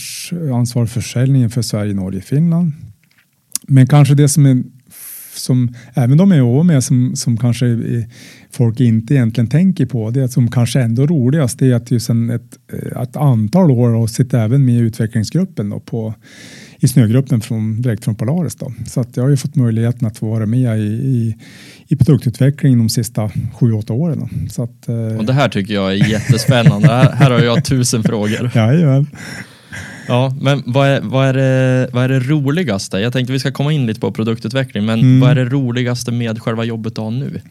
ansvar för försäljningen för Sverige, Norge, Finland. Men kanske det som är som även de jag ovan med som, som kanske folk inte egentligen tänker på det som kanske ändå är roligast är att ju sen ett, ett antal år och sitter även med i utvecklingsgruppen då på, i snögruppen från, direkt från Polaris. Då. Så att jag har ju fått möjligheten att få vara med i, i, i produktutveckling de sista sju, åtta åren. Då. Så att, eh, Och det här tycker jag är jättespännande. Här, här har jag tusen frågor. [LAUGHS] Jajamän. Ja, men vad är, vad, är det, vad är det roligaste? Jag tänkte vi ska komma in lite på produktutveckling, men Mm. vad är det roligaste med själva jobbet du har nu?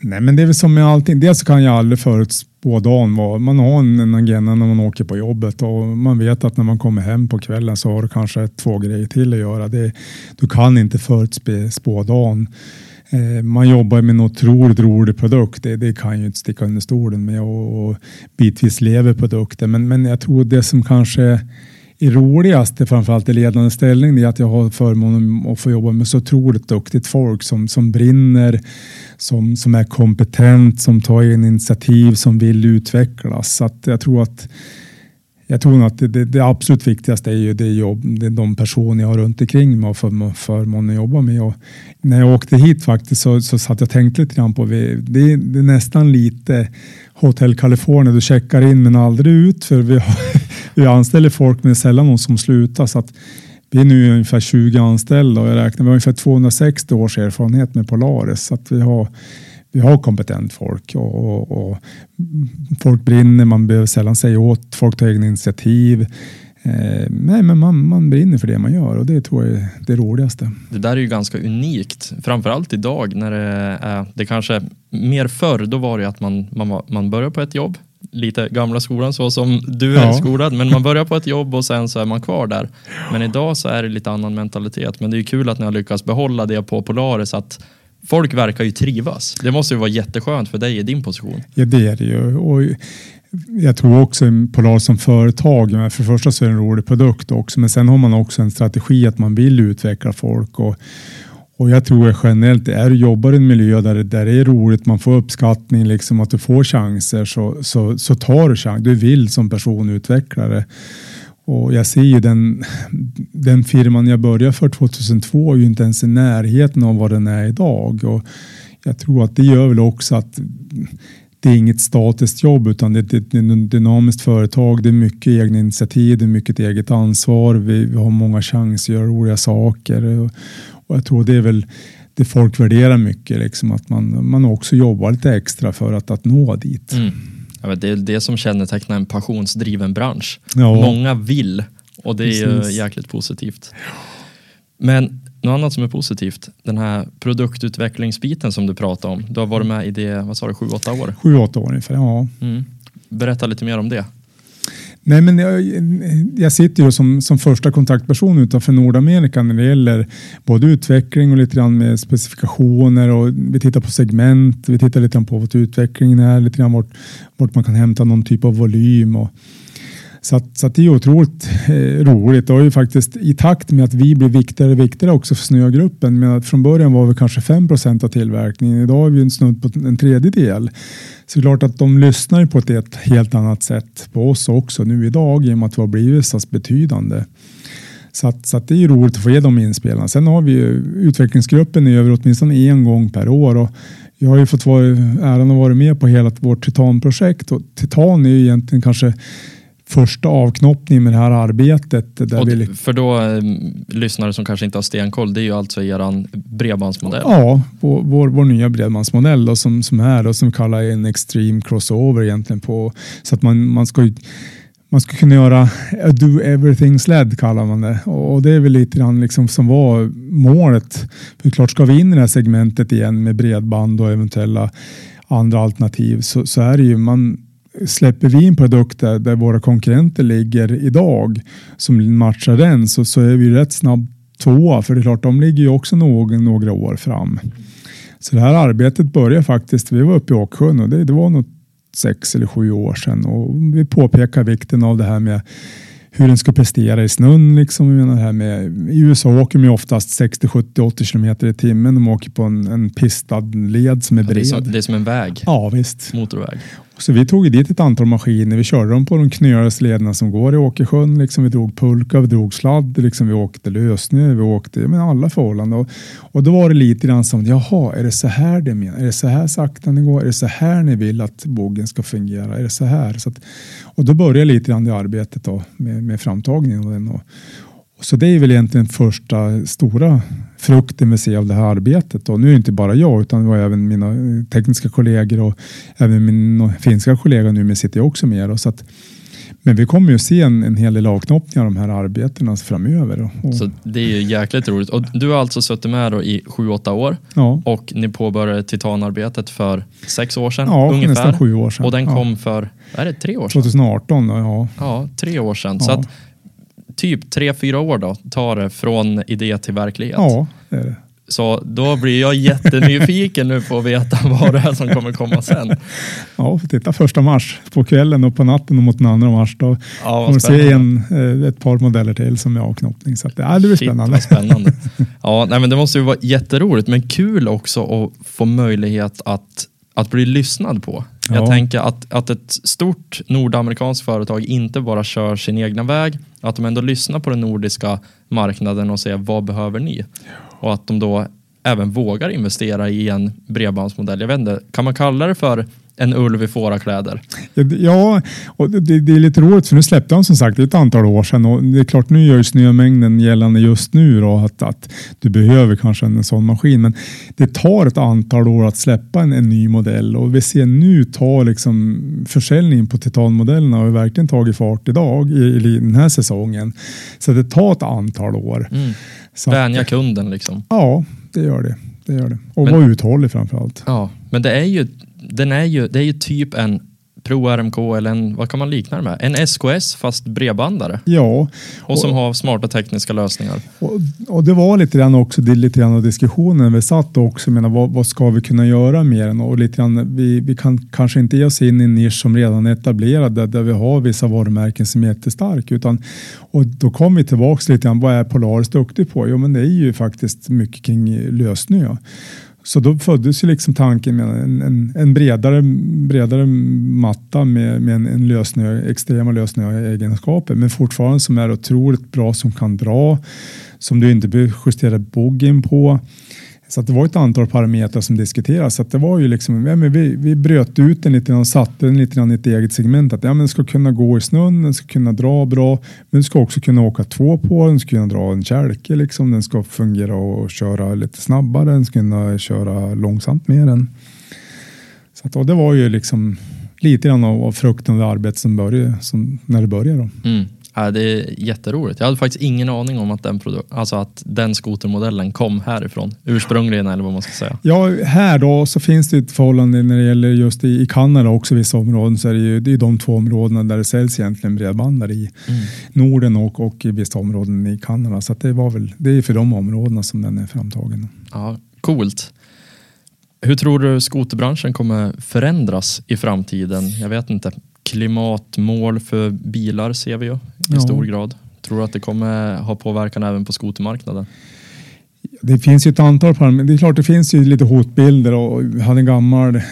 Nej, men det är väl som med allting. Dels så kan jag aldrig förutspå dagen. vad- Man har en, en agenda när man åker på jobbet och man vet att när man kommer hem på kvällen så har du kanske två grejer till att göra. Det, du kan inte förutspå dagen. Eh, man jobbar med en otroligt rolig produkt. Det, det kan ju inte sticka under stolen med och, och bitvis lever produkten. Men, men jag tror det som kanske det roligaste, framförallt i ledande ställning, det är att jag har förmånen att få jobba med så otroligt duktigt folk som, som brinner, som, som är kompetent, som tar in initiativ, som vill utvecklas. Så att jag tror att jag tror att det, det, det absolut viktigaste är ju det jobb, det är de personer jag har runt omkring mig och för, förmånen att jobba med. Och när jag åkte hit faktiskt så, så satt jag och tänkte lite grann på det, det, det är nästan lite Hotel California. Du checkar in men aldrig ut för vi, har, [LAUGHS] vi anställer folk men sällan någon som slutar. Så att vi är nu ungefär 20 anställda och jag räknar med ungefär 260 års erfarenhet med Polaris. Så att vi har vi har kompetent folk och, och, och folk brinner, man behöver sällan säga åt, folk tar egna initiativ. Eh, nej, men man, man brinner för det man gör och det tror jag är det roligaste. Det där är ju ganska unikt, framförallt idag när det är, det kanske mer förr, då var det att man, man, man börjar på ett jobb, lite gamla skolan så som du är Ja. skolad. Men man [LAUGHS] börjar på ett jobb och sen så är man kvar där. Men idag så är det lite annan mentalitet. Men det är kul att ni har lyckats behålla det på Polaris. Att folk verkar ju trivas. Det måste ju vara jätteskönt för dig i din position. Ja, det är det ju. Och jag tror också Polar som företag, för det första så är det en rolig produkt också, men sen har man också en strategi att man vill utveckla folk. Och, och jag tror generellt, är du jobbar i en miljö där, det- där det är roligt, man får uppskattning, liksom att du får chanser, så, så, så tar du chans. Du vill som person utveckla det. Och jag ser ju den, den firman jag började för 2002 är ju inte ens i närheten av vad den är idag. Och jag tror att det gör väl också att det är inget statiskt jobb utan det är ett dynamiskt företag. Det är mycket egna initiativ, det är mycket eget ansvar. Vi, vi har många chanser att göra roliga saker. Och, och jag tror det är väl det folk värderar mycket, liksom, att man, man också jobbar lite extra för att, att nå dit. Mm. Det är det som kännetecknar en passionsdriven bransch. Ja. Många vill och det är ju jäkligt positivt. Men något annat som är positivt, den här produktutvecklingsbiten som du pratade om. Du har varit med i det, vad sa du, sju, åtta år? Sju, åtta år ungefär. Ja. Mm. Berätta lite mer om det. Nej, men jag, jag sitter ju som, som första kontaktperson utanför Nordamerika när det gäller både utveckling och lite grann med specifikationer och vi tittar på segment. Vi tittar lite grann på vad utvecklingen är, lite grann vart, vart man kan hämta någon typ av volym. Och, så, att, så att det är otroligt eh, roligt och ju faktiskt i takt med att vi blir viktigare och viktigare också för snögruppen. Men att från början var vi kanske 5% av tillverkningen. Idag är vi en snudd på en tredjedel. Så det är klart att de lyssnar ju på ett, helt annat sätt på oss också nu idag i och med att vi har blivit så betydande. Så, att, så att det är ju roligt att få ge de inspelarna. Sen har vi ju utvecklingsgruppen i över åtminstone en gång per år. Och jag har ju fått vara, äran att vara med på hela vårt Titan-projekt och Titan är ju egentligen kanske första avknoppningen med det här arbetet. Där Och vi, för då, eh, lyssnare som kanske inte har stenkoll, det är ju alltså eran bredbandsmodell. Ja, vår, vår, vår nya bredbandsmodell då, som, som är då, som kallar en extreme crossover egentligen på så att man, man ska ju- man ska kunna göra do everything sled kallar man det och det är väl lite grann liksom som var målet. För klart ska vi in i det här segmentet igen med bredband och eventuella andra alternativ så, så är det ju man släpper vi in produkter där våra konkurrenter ligger idag som matchar den så, så är vi rätt snabbt tvåa för det är klart de ligger ju också några, några år fram. Så det här arbetet började faktiskt, vi var uppe i Åksjön och det, det var nog sex eller sju år sedan och vi påpekar vikten av det här med hur den ska prestera i snön. Liksom. Jag menar här med, I USA åker de ju oftast 60, 70, 80 kilometer i timmen. De åker på en, en pistad led som är Ja, det, är bred. som, det är som en väg, Ja visst. motorväg. Så vi tog dit ett antal maskiner. Vi körde dem på de knöligaste lederna som går i Åkersjön. Liksom vi drog pulka, vi drog sladd, liksom vi åkte lösnö, vi åkte men alla förhållanden. Och, och då var det lite grann som, jaha, är det så här det menar? Är det så här sakta ni går? Är det så här ni vill att bogen ska fungera? Är det så här? Så att, och då började lite grann det arbetet då, med, med framtagningen av den. Och så det är väl egentligen första stora frukten vi ser av det här arbetet. Och nu är det inte bara jag utan det var även mina eh, tekniska kollegor och även min finska kollega nu sitter jag också med. Så att, men vi kommer ju se en, en hel del avknoppningar av de här arbetena framöver. Och, Så det är ju jäkligt roligt. Och du har alltså suttit med i sju, åtta år ja, och ni påbörjade titanarbetet för sex år sedan ja ungefär. nästan sju år sedan. Och den ja. kom för, är det tre år sedan? 2018 då, ja. Ja, tre år sedan. Så Ja. att typ tre, fyra år då tar det från idé till verklighet. Ja, det är det. Så då blir jag jättenyfiken nu på att veta [LAUGHS] vad det är som kommer komma sen. Ja, titta första mars på kvällen och på natten och mot den andra mars. Då Ja, kommer se en, eh, ett par modeller till som är avknoppning. Så att, ja, det blir Shit, spännande. spännande. [LAUGHS] Ja, nej, men det måste ju vara jätteroligt, men kul också att få möjlighet att, att bli lyssnad på. Jag Ja. tänker att, att ett stort nordamerikanskt företag inte bara kör sin egna väg, att de ändå lyssnar på den nordiska marknaden och säger vad behöver ni? Och att de då även vågar investera i en bredbandsmodell. Jag vet inte, kan man kalla det för en ulv i fårakläder? Ja, och det, det är lite roligt för nu släppte han som sagt ett antal år sedan och det är klart nu gör ju snömängden gällande just nu då att, att du behöver kanske en sån maskin men det tar ett antal år att släppa en, en ny modell och vi ser nu tar liksom försäljningen på titanmodellerna har verkligen tagit fart idag i, i den här säsongen. Så det tar ett antal år. Mm. Så Vänja kunden liksom. Ja, det gör det. det, gör det. Och Men- vara uthållig framför allt. Ja, men det är ju, den är ju, det är ju typ en Pro RMK eller en, vad kan man likna det med? En SKS fast bredbandare. Ja. Och som har smarta tekniska lösningar. Och, och det var lite grann också det, lite grann av diskussionen vi satt också. Menar, vad, vad ska vi kunna göra mer? Och lite grann, vi, vi kan kanske inte ge oss in i en nisch som redan är etablerad där, där vi har vissa varumärken som är jättestark. Utan, och då kommer vi tillbaka lite grann, vad är Polaris duktig på? Jo men det är ju faktiskt mycket kring lösningar. Så då föddes ju liksom tanken med en, en, en bredare, bredare matta med, med en, en lösning, extrema lösningar och egenskaper, men fortfarande som är otroligt bra, som kan dra, som du inte behöver justera boggen på. Så det var ett antal parametrar som diskuterades. Så det var ju liksom, ja, men vi, vi bröt ut den lite och satte den lite grann i ett eget segment. Att ja, men den ska kunna gå i snön, den ska kunna dra bra, men den ska också kunna åka två på den, ska kunna dra en kälke, liksom. den ska fungera och köra lite snabbare, den ska kunna köra långsamt med den. Så att, det var ju liksom lite grann av, av frukten och arbetet som började, som, när det började. Då. Mm. Ja, det är jätteroligt. Jag hade faktiskt ingen aning om att den, alltså att den skotermodellen kom härifrån. Ursprungligen eller vad man ska säga. Ja, här då så finns det ett förhållande när det gäller just i, i Kanada också vissa områden så är det ju det är de två områdena där det säljs egentligen bredbandare i mm. Norden och, och i vissa områden i Kanada. Så det var väl det är för de områdena som den är framtagen. Ja, coolt. Hur tror du skoterbranschen kommer förändras i framtiden? Jag vet inte klimatmål för bilar ser vi ju i ja. stor grad. Tror du att det kommer ha påverkan även på skotermarknaden? Det finns ju ett antal parametrar. Det är klart det finns ju lite hotbilder och vi hade en gammal eh,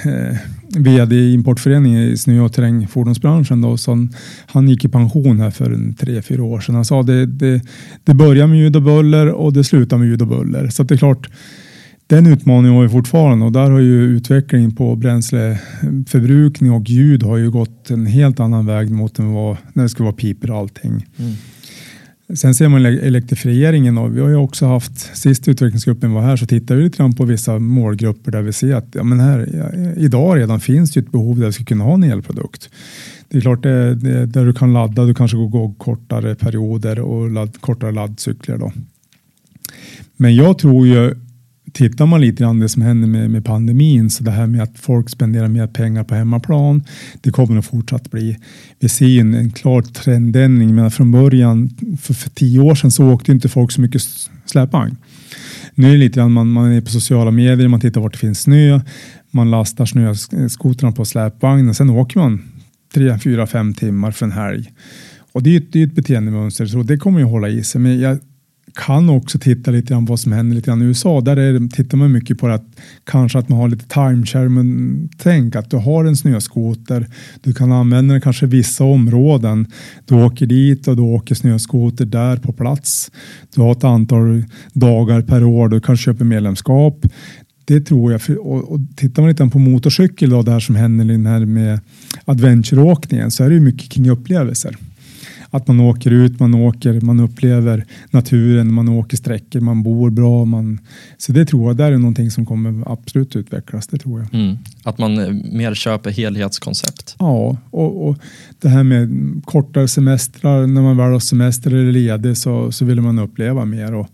vd i importföreningen i snö och terrängfordonsbranschen då, som han gick i pension här för en tre, fyra år sedan. Han sa det, det, det börjar med ljud och buller och det slutar med ljud och buller. Så det är klart den utmaningen har vi fortfarande och där har ju utvecklingen på bränsleförbrukning och ljud har ju gått en helt annan väg mot vad, när det ska vara piper och allting. Mm. Sen ser man elektrifieringen och vi har ju också haft, sist utvecklingsgruppen var här så tittade vi lite grann på vissa målgrupper där vi ser att ja, men här, ja, idag redan finns det ett behov där vi ska kunna ha en elprodukt. Det är klart det, det, där du kan ladda, du kanske går, går kortare perioder och ladd, kortare laddcykler. Då. Men jag tror ju tittar man lite grann det som händer med, med, pandemin, så det här med att folk spenderar mer pengar på hemmaplan, det kommer att fortsatt bli. Vi ser en, en klar trendändring, men från början, för, för tio år sedan så åkte inte folk så mycket släpvagn. Nu är det lite grann, man, man är på sociala medier, man tittar vart det finns snö, man lastar snöskotrarna på släpvagnen, sen åker man tre, fyra, fem timmar för en helg. Och det är ett, det är ett beteendemönster, så det kommer ju hålla i sig. Men jag kan också titta lite grann vad som händer lite grann i USA. Där är, tittar man mycket på att kanske att man har lite timeshare tänk att du har en snöskoter. Du kan använda den kanske i vissa områden. Du åker dit och du åker snöskoter där på plats. Du har ett antal dagar per år. Du kan köpa medlemskap. Det tror jag. Och, och tittar man lite på motorcykel då, här som händer i här med adventureåkningen så är det mycket kring upplevelser att man åker ut, man åker, man upplever naturen, man åker sträckor, man bor bra. Man, så det tror jag, det är någonting som kommer absolut utvecklas. Det tror jag. Mm. Att man eh, mer köper helhetskoncept. Ja, och, och det här med kortare semestrar, när man väl har semester eller ledig så, så vill man uppleva mer. Och,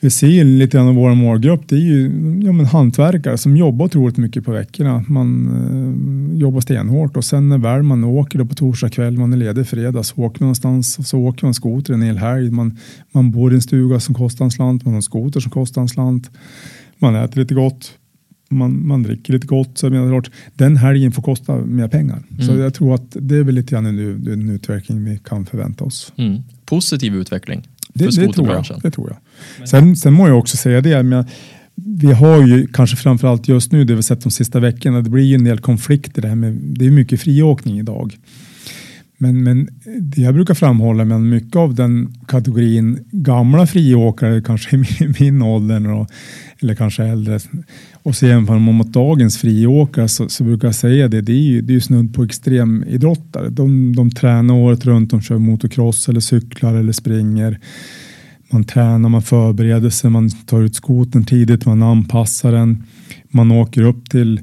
vi ser lite grann av vår målgrupp, det är ju ja, men hantverkare som jobbar otroligt mycket på veckorna. Man eh, jobbar stenhårt och sen när väl man åker då på torsdag kväll, man är ledig fredag, så åker man någonstans och så åker man skoter en hel helg. Man, man bor i en stuga som kostar en slant, man har en skoter som kostar en slant. Man äter lite gott, man, man dricker lite gott. Så menar, den helgen får kosta mer pengar. Mm. Så jag tror att det är väl lite grann en, en utveckling vi kan förvänta oss. Mm. Positiv utveckling det, det, tror jag, det tror jag. Sen, sen må jag också säga det, men vi har ju kanske framförallt just nu, det vi sett de sista veckorna, det blir ju en del konflikter. Det, här med, det är mycket friåkning idag. Men, men det jag brukar framhålla, men mycket av den kategorin gamla friåkare, kanske i min [LAUGHS] ålder och, eller kanske äldre, och så jämför man mot dagens friåkare så, så, brukar jag säga det, det är ju, det är ju snudd på extremidrottare. De, de tränar året runt, de kör motocross eller cyklar eller springer. Man tränar, man förbereder sig, man tar ut skoten tidigt, man anpassar den. Man åker upp till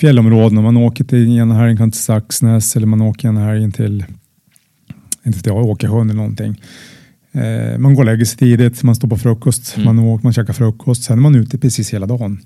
fjällområdena. Man åker till ena helgen till Saxnäs eller man åker ena helgen till inte till Åkersjön eller någonting. Eh, man går och lägger sig tidigt, man står på frukost, mm. man, åker, man käkar frukost, sen är man ute precis hela dagen.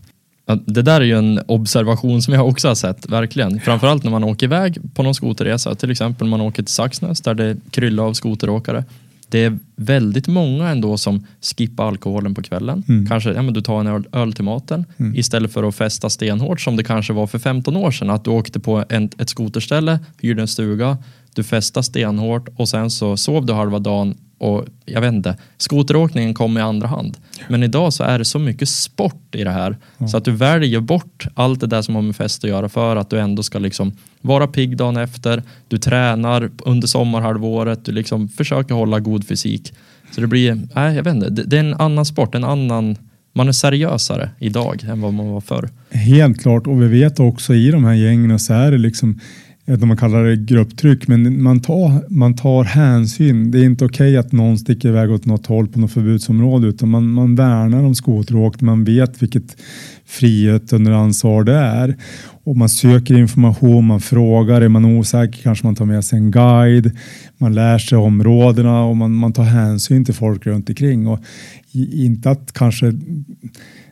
Ja, det där är ju en observation som jag också har sett, verkligen. Framförallt när man åker iväg på någon skoterresa, till exempel man åker till Saxnäs där det kryllar av skoteråkare. Det är väldigt många ändå som skippar alkoholen på kvällen. Mm. Kanske ja, men du tar en öl, öl till maten istället för att festa stenhårt som det kanske var för 15 år sedan. Att du åkte på en, ett skoterställe, hyrde en stuga, du festade stenhårt och sen så sov du halva dagen och jag vet inte, skoteråkningen kom i andra hand. Men idag så är det så mycket sport i det här så att du väljer bort allt det där som har med fest att göra för att du ändå ska liksom vara pigg dagen efter. Du tränar under sommarhalvåret, du liksom försöker hålla god fysik. Så det blir, nej jag vet inte, det, det är en annan sport, en annan, man är seriösare idag än vad man var förr. Helt klart och vi vet också i de här gängen så är det liksom jag vet inte om man kallar det grupptryck, men man tar, man tar hänsyn. Det är inte okej att någon sticker iväg åt något håll på något förbudsområde, utan man, man värnar om skoteråkning. Man vet vilket frihet under ansvar det är. Och man söker information, man frågar, är man osäker kanske man tar med sig en guide. Man lär sig områdena och man, man tar hänsyn till folk runt omkring. Och inte att kanske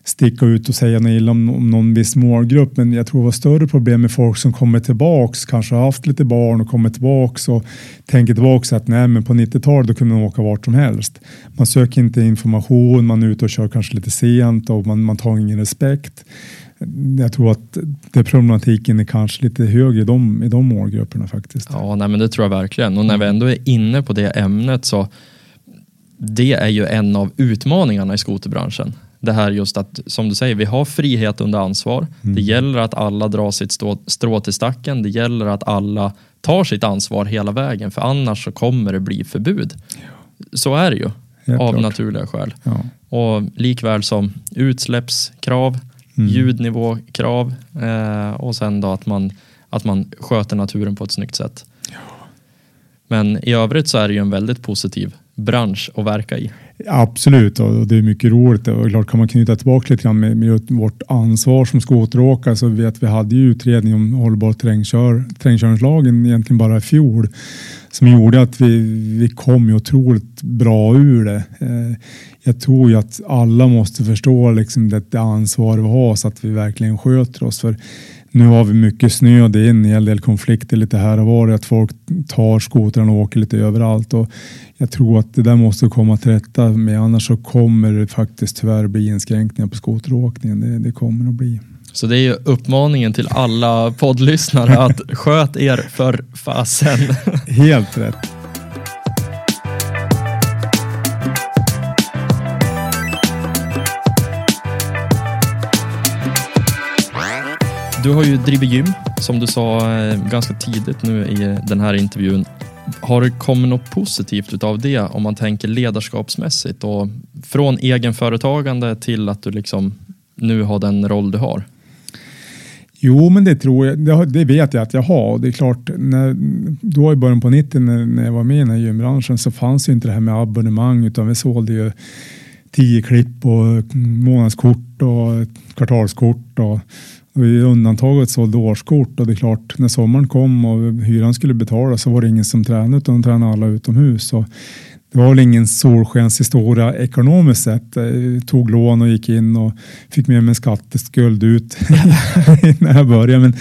sticka ut och säga något illa om, om någon viss målgrupp. Men jag tror det var större problem med folk som kommer tillbaks, kanske har haft lite barn och kommer tillbaks och tänker tillbaks att nej, men på 90-talet då kunde man åka vart som helst. Man söker inte information, man är ute och kör kanske lite sent och man, man tar ingen respekt. Jag tror att det problematiken är kanske lite högre i de, i de målgrupperna faktiskt. Ja, nej, men det tror jag verkligen. Och när vi ändå är inne på det ämnet så det är ju en av utmaningarna i skoterbranschen. Det här just att, som du säger, vi har frihet under ansvar. Det gäller att alla drar sitt strå, strå till stacken. Det gäller att alla tar sitt ansvar hela vägen, för annars så kommer det bli förbud. Så är det ju, Helt av klart. naturliga skäl. Ja. Och likväl som utsläppskrav, ljudnivåkrav eh, och sen då att man, att man sköter naturen på ett snyggt sätt. Men i övrigt så är det ju en väldigt positiv bransch att verka i. Absolut, och det är mycket roligt. Och klart kan man knyta tillbaka lite grann med, med vårt ansvar som skoteråkare så vet vi hade ju utredning om hållbar terrängkör, terrängkörningslagen egentligen bara i fjol som gjorde att vi, vi kom ju otroligt bra ur det. Eh, jag tror ju att alla måste förstå liksom det, det ansvar vi har så att vi verkligen sköter oss. För nu har vi mycket snö, det är en hel del konflikter lite här och var. Att folk tar skotrarna och åker lite överallt. Och jag tror att det där måste komma till rätta med. Annars så kommer det faktiskt tyvärr bli inskränkningar på skoteråkningen. Det, det kommer att bli. Så det är ju uppmaningen till alla poddlyssnare att sköt er för fasen. Helt rätt. Du har ju drivit gym, som du sa eh, ganska tidigt nu i eh, den här intervjun. Har det kommit något positivt av det om man tänker ledarskapsmässigt och från egenföretagande till att du liksom nu har den roll du har? Jo, men det tror jag. Det, det vet jag att jag har. Och Det är klart, när, då i början på 90 när, när jag var med i den här gymbranschen så fanns ju inte det här med abonnemang utan vi sålde ju tio klipp och månadskort och kvartalskort och, vi undantaget sålde årskort och det är klart när sommaren kom och hyran skulle betalas så var det ingen som tränade utan de tränade alla utomhus. Och det var väl ingen solskenshistoria ekonomiskt sett. Eh, jag tog lån och gick in och fick med mig en skatteskuld ut [LAUGHS] när jag började. Men,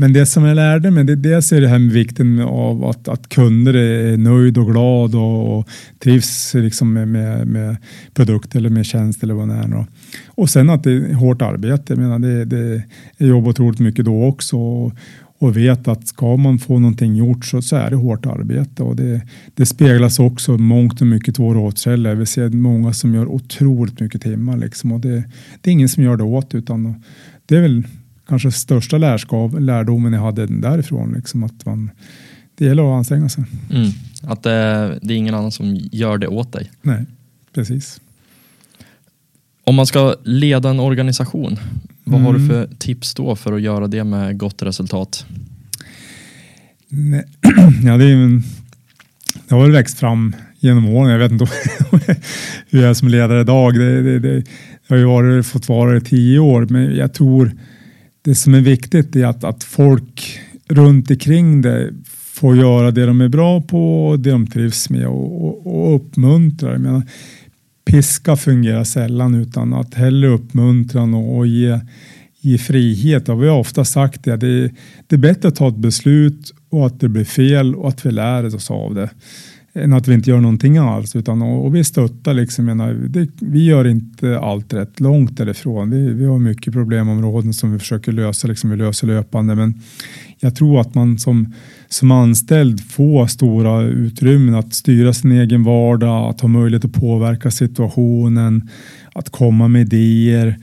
men det som jag lärde mig, det, dels är det här med vikten av att, att kunder är nöjd och glad och, och trivs liksom med, med, med produkt eller med tjänst eller vad det är. Och, sen att det är hårt arbete. Jag menar, det, det, jag jobbar otroligt mycket då också. Och, och vet att ska man få någonting gjort så, så är det hårt arbete och det, det speglas också mångt och mycket i våra återställare. Vi ser många som gör otroligt mycket timmar liksom och det, det är ingen som gör det åt utan det är väl kanske största lärskap, lärdomen jag hade därifrån liksom att man det gäller att anstränga sig. Mm. Att det, det är ingen annan som gör det åt dig. Nej, precis. Om man ska leda en organisation, vad har du Mm. för tips då för att göra det med gott resultat? [CLEARS THROAT] Ja, det, är, det har väl växt fram genom åren. Jag vet inte [LAUGHS] hur jag är som ledare idag. Det, det, det, jag har ju varit, fått vara i tio år, men jag tror det som är viktigt är att, att folk runt omkring det får göra det de är bra på och det de trivs med och, och, och uppmuntra. Jag menar, piska fungerar sällan utan att hellre uppmuntran och, och ge, frihet. Och vi har ofta sagt det, det, det är bättre att ta ett beslut och att det blir fel och att vi lär oss av det än att vi inte gör någonting alls. Utan, och, och vi stöttar liksom, menar, det, vi gör inte allt rätt långt därifrån. Vi, vi har mycket problemområden som vi försöker lösa, liksom, vi löser löpande. Men jag tror att man som, som anställd få stora utrymmen att styra sin egen vardag, att ha möjlighet att påverka situationen, att komma med idéer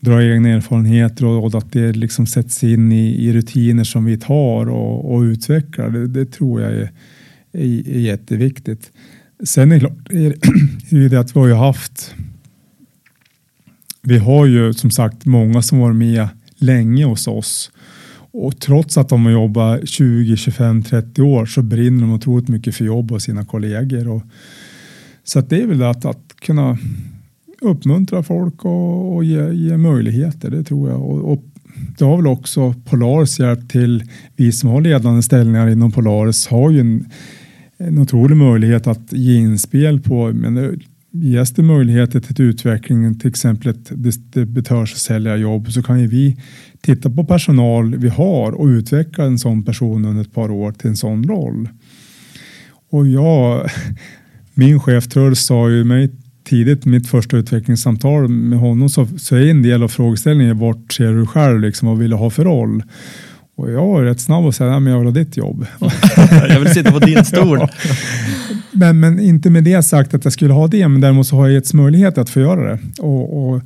dra egna erfarenheter och, och att det liksom sätts in i, i, rutiner som vi tar och, och utvecklar. Det, det, tror jag är, är, är jätteviktigt. Sen är det klart är, det [CLEARS THROAT] att vi har ju haft vi har ju som sagt många som varit med länge hos oss och trots att de har jobbat 20, 25, 30 år så brinner de otroligt mycket för jobb och sina kollegor. Och, så att det är väl att, att kunna uppmuntra folk och, och ge, ge, möjligheter, det tror jag. Och, och det har väl också Polaris hjälpt till. Vi som har ledande ställningar inom Polaris har ju en, en otrolig möjlighet att ge inspel på men ges det möjligheter till utveckling, till exempel ett distributörs och säljarjobb, så kan ju vi titta på personal vi har och utveckla en sån person under ett par år till en sån roll. Och jag, min chef Truls sa ju mig tidigt mitt första utvecklingssamtal med honom så, så är en del av frågeställningen vart ser du själv liksom, vad vill ha för roll? Och jag var rätt snabb och säga att jag vill ha ditt jobb. [LAUGHS] jag vill sitta på din stol. [LAUGHS] ja. Men, men inte med det sagt att jag skulle ha det, men däremot så har jag getts möjlighet att få göra det. Och, och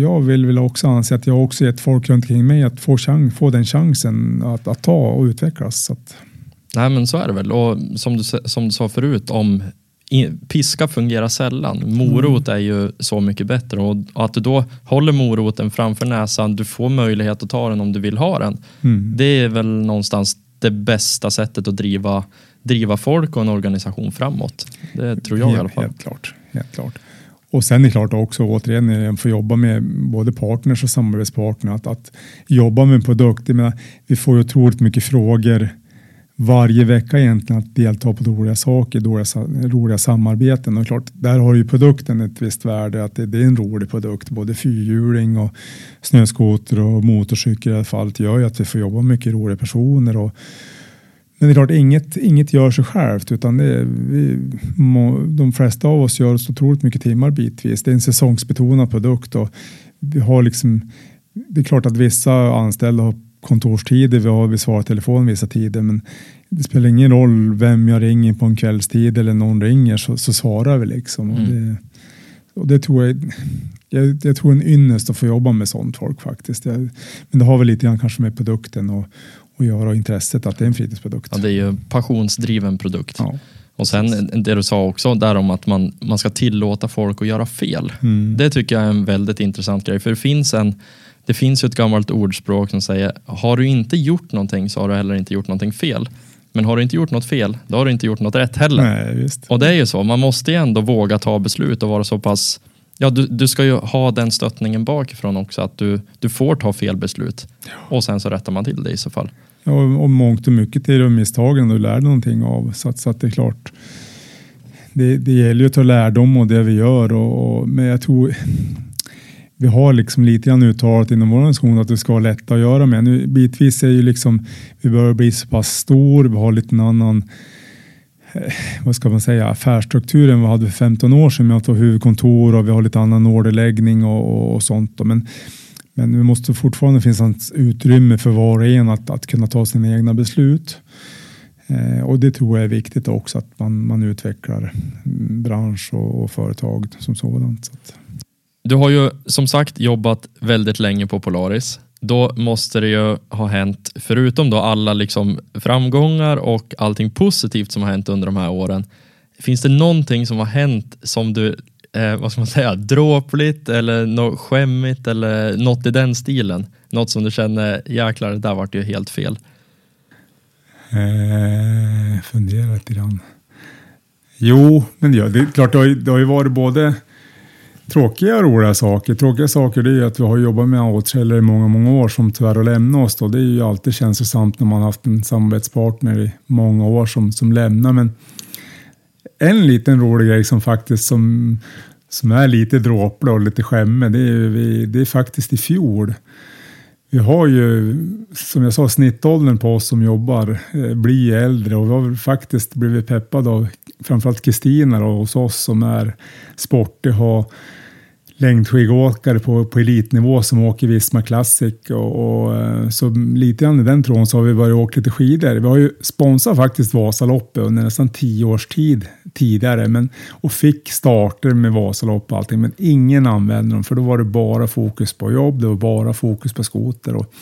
jag vill väl också anse att jag också gett folk runt omkring mig att få, chans, få den chansen att, att ta och utvecklas. Så att... Nej men så är det väl och som du, som du sa förut om piska fungerar sällan. Morot är ju så mycket bättre och att du då håller moroten framför näsan, du får möjlighet att ta den om du vill ha den. Mm. Det är väl någonstans det bästa sättet att driva, driva folk och en organisation framåt. Det tror jag helt, i alla fall. Helt klart. Helt klart. Och sen är det klart också återigen när jag får jobba med både partners och samarbetspartner att, att jobba med en produkt. Menar, vi får ju otroligt mycket frågor varje vecka egentligen att delta på roliga saker, roliga, roliga samarbeten. Och klart, där har ju produkten ett visst värde, att det, det är en rolig produkt. Både fyrhjuling och snöskoter och motorcykel i alla fall. Gör ju att vi får jobba med mycket roliga personer. Och, men det är klart, inget, inget gör sig självt utan det vi, de flesta av oss gör så otroligt mycket timmar bitvis. Det är en säsongsbetonad produkt och vi har liksom det är klart att vissa anställda har kontorstider, vi har vi svarar telefon vissa tider men det spelar ingen roll vem jag ringer på en kvällstid eller någon ringer så, så svarar vi liksom. Mm. Och det, och det tror jag, jag, jag tror en ynnest att få jobba med sånt folk faktiskt. Jag, men det har väl lite grann kanske med produkten och, och göra och intresset att det är en fritidsprodukt. Ja, det är ju passionsdriven produkt. Ja. Och sen det du sa också där om att man, man ska tillåta folk att göra fel. Mm. Det tycker jag är en väldigt intressant grej. För det finns en det finns ett gammalt ordspråk som säger, har du inte gjort någonting så har du heller inte gjort någonting fel. Men har du inte gjort något fel, då har du inte gjort något rätt heller. Nej. Och det är ju så, man måste ju ändå våga ta beslut och vara så pass Ja, du, du ska ju ha den stöttningen bakifrån också, att du, du får ta fel beslut. Ja. Och sen så rättar man till det i så fall. Och och mångt och mycket är det misstagen du lär någonting av. Så att, så att det är klart, det, det gäller ju att ta lärdom av det vi gör. Och, och, men jag tror, [SNIFFS] vi har liksom lite grann uttalat inom vår organisation att det ska vara lätt att göra med. Nu, bitvis är ju liksom, vi börjar bli så pass stor, vi har lite en annan eh, vad ska man säga, affärsstruktur än vad vi hade för 15 år sedan med att ha huvudkontor och vi har lite annan orderläggning och, och, och sånt. Men, men det måste fortfarande finnas utrymme för var och en att, att kunna ta sina egna beslut. Eh, och det tror jag är viktigt också att man, man utvecklar bransch och, och företag som sådant. Så att. Du har ju som sagt jobbat väldigt länge på Polaris. Då måste det ju ha hänt, förutom då alla liksom framgångar och allting positivt som har hänt under de här åren. Finns det någonting som har hänt som du, eh, vad ska man säga, dråpligt eller något skämmigt eller något i den stilen? Något som du känner, jäklar det där vart ju helt fel. Eh, fundera lite grann. Jo, men det, det är klart det har, det har ju varit både tråkiga och roliga saker. Tråkiga saker det är ju att vi har jobbat med outsäljare i många, många år som tyvärr har lämnat oss. Då. Det är ju alltid känslosamt när man har haft en samarbetspartner i många år som, som lämnar. Men en liten rolig grej som faktiskt som, som är lite dråplig och lite skämmig, det är, vi, det är faktiskt i fjol. Vi har ju, som jag sa, snittåldern på oss som jobbar eh, blir äldre och vi har faktiskt blivit peppade av framförallt Kristina hos oss som är sportig, har längdskidåkare på, på elitnivå som åker Visma Classic. Och, och, eh, så lite grann i den tråden så har vi börjat åka lite skidor. Vi har ju sponsrat faktiskt Vasaloppet under nästan tio års tid tidigare men, och fick starter med Vasalopp och allting. Men ingen använde dem för då var det bara fokus på jobb, det var bara fokus på skoter. Och,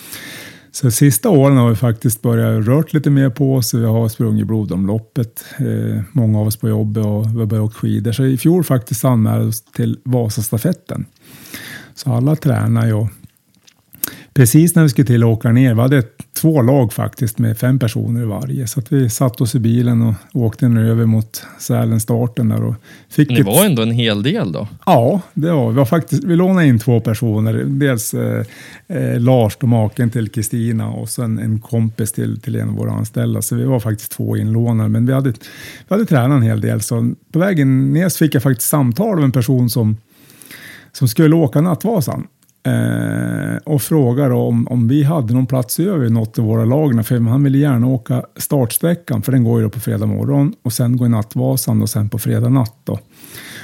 så sista åren har vi faktiskt börjat rört lite mer på oss. Vi har sprungit blodomloppet, eh, många av oss på jobbet och vi har börjat åka skidor. Så i fjol faktiskt anmälde oss till Vasastafetten. Så alla tränar ju. Precis när vi skulle till att åka ner, vi hade ett två lag faktiskt med fem personer i varje. Så vi satte oss i bilen och åkte ner över mot Sälen-starten där. Och fick Ni var ändå en hel del då? Ja, det var vi. Var faktiskt, vi lånade in två personer. Dels eh, eh, Lars, då maken till Kristina och sen en kompis till, till en av våra anställda. Så vi var faktiskt två inlånare. Men vi hade, vi hade tränat en hel del. Så på vägen ner så fick jag faktiskt samtal av en person som, som skulle åka Nattvasan. Eh, och frågade om, om vi hade någon plats över i något av våra lag. För han ville gärna åka startsträckan, för den går ju på fredag morgon och sen går Nattvasan och sen på fredag natt. Då.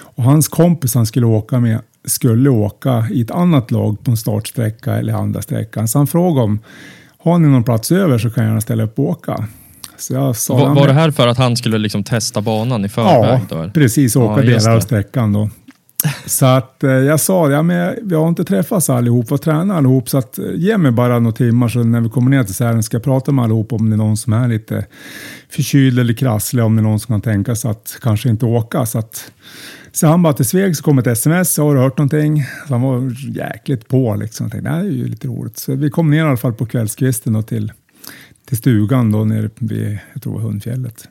Och hans kompis han skulle åka med skulle åka i ett annat lag på en startsträcka eller andra sträckan. Så han frågade om har ni någon plats över så kan jag gärna ställa upp och åka. Var, var det här för att han skulle liksom testa banan i förväg? Ja, då? precis. Åka ja, delar av sträckan. Då. Så att eh, jag sa, ja, men vi har inte träffats allihop och tränat allihop, så att, eh, ge mig bara några timmar så när vi kommer ner till Sälen ska jag prata med allihop om det är någon som är lite förkyld eller krasslig, om det är någon som kan tänka sig att kanske inte åka. Så, att, så han bara till Sveg så kom ett sms, har du hört någonting? Så han var jäkligt på liksom. Jag tänkte, det här är ju lite roligt. Så vi kom ner i alla fall på kvällskvisten till, till stugan då nere vid, jag tror Hundfjället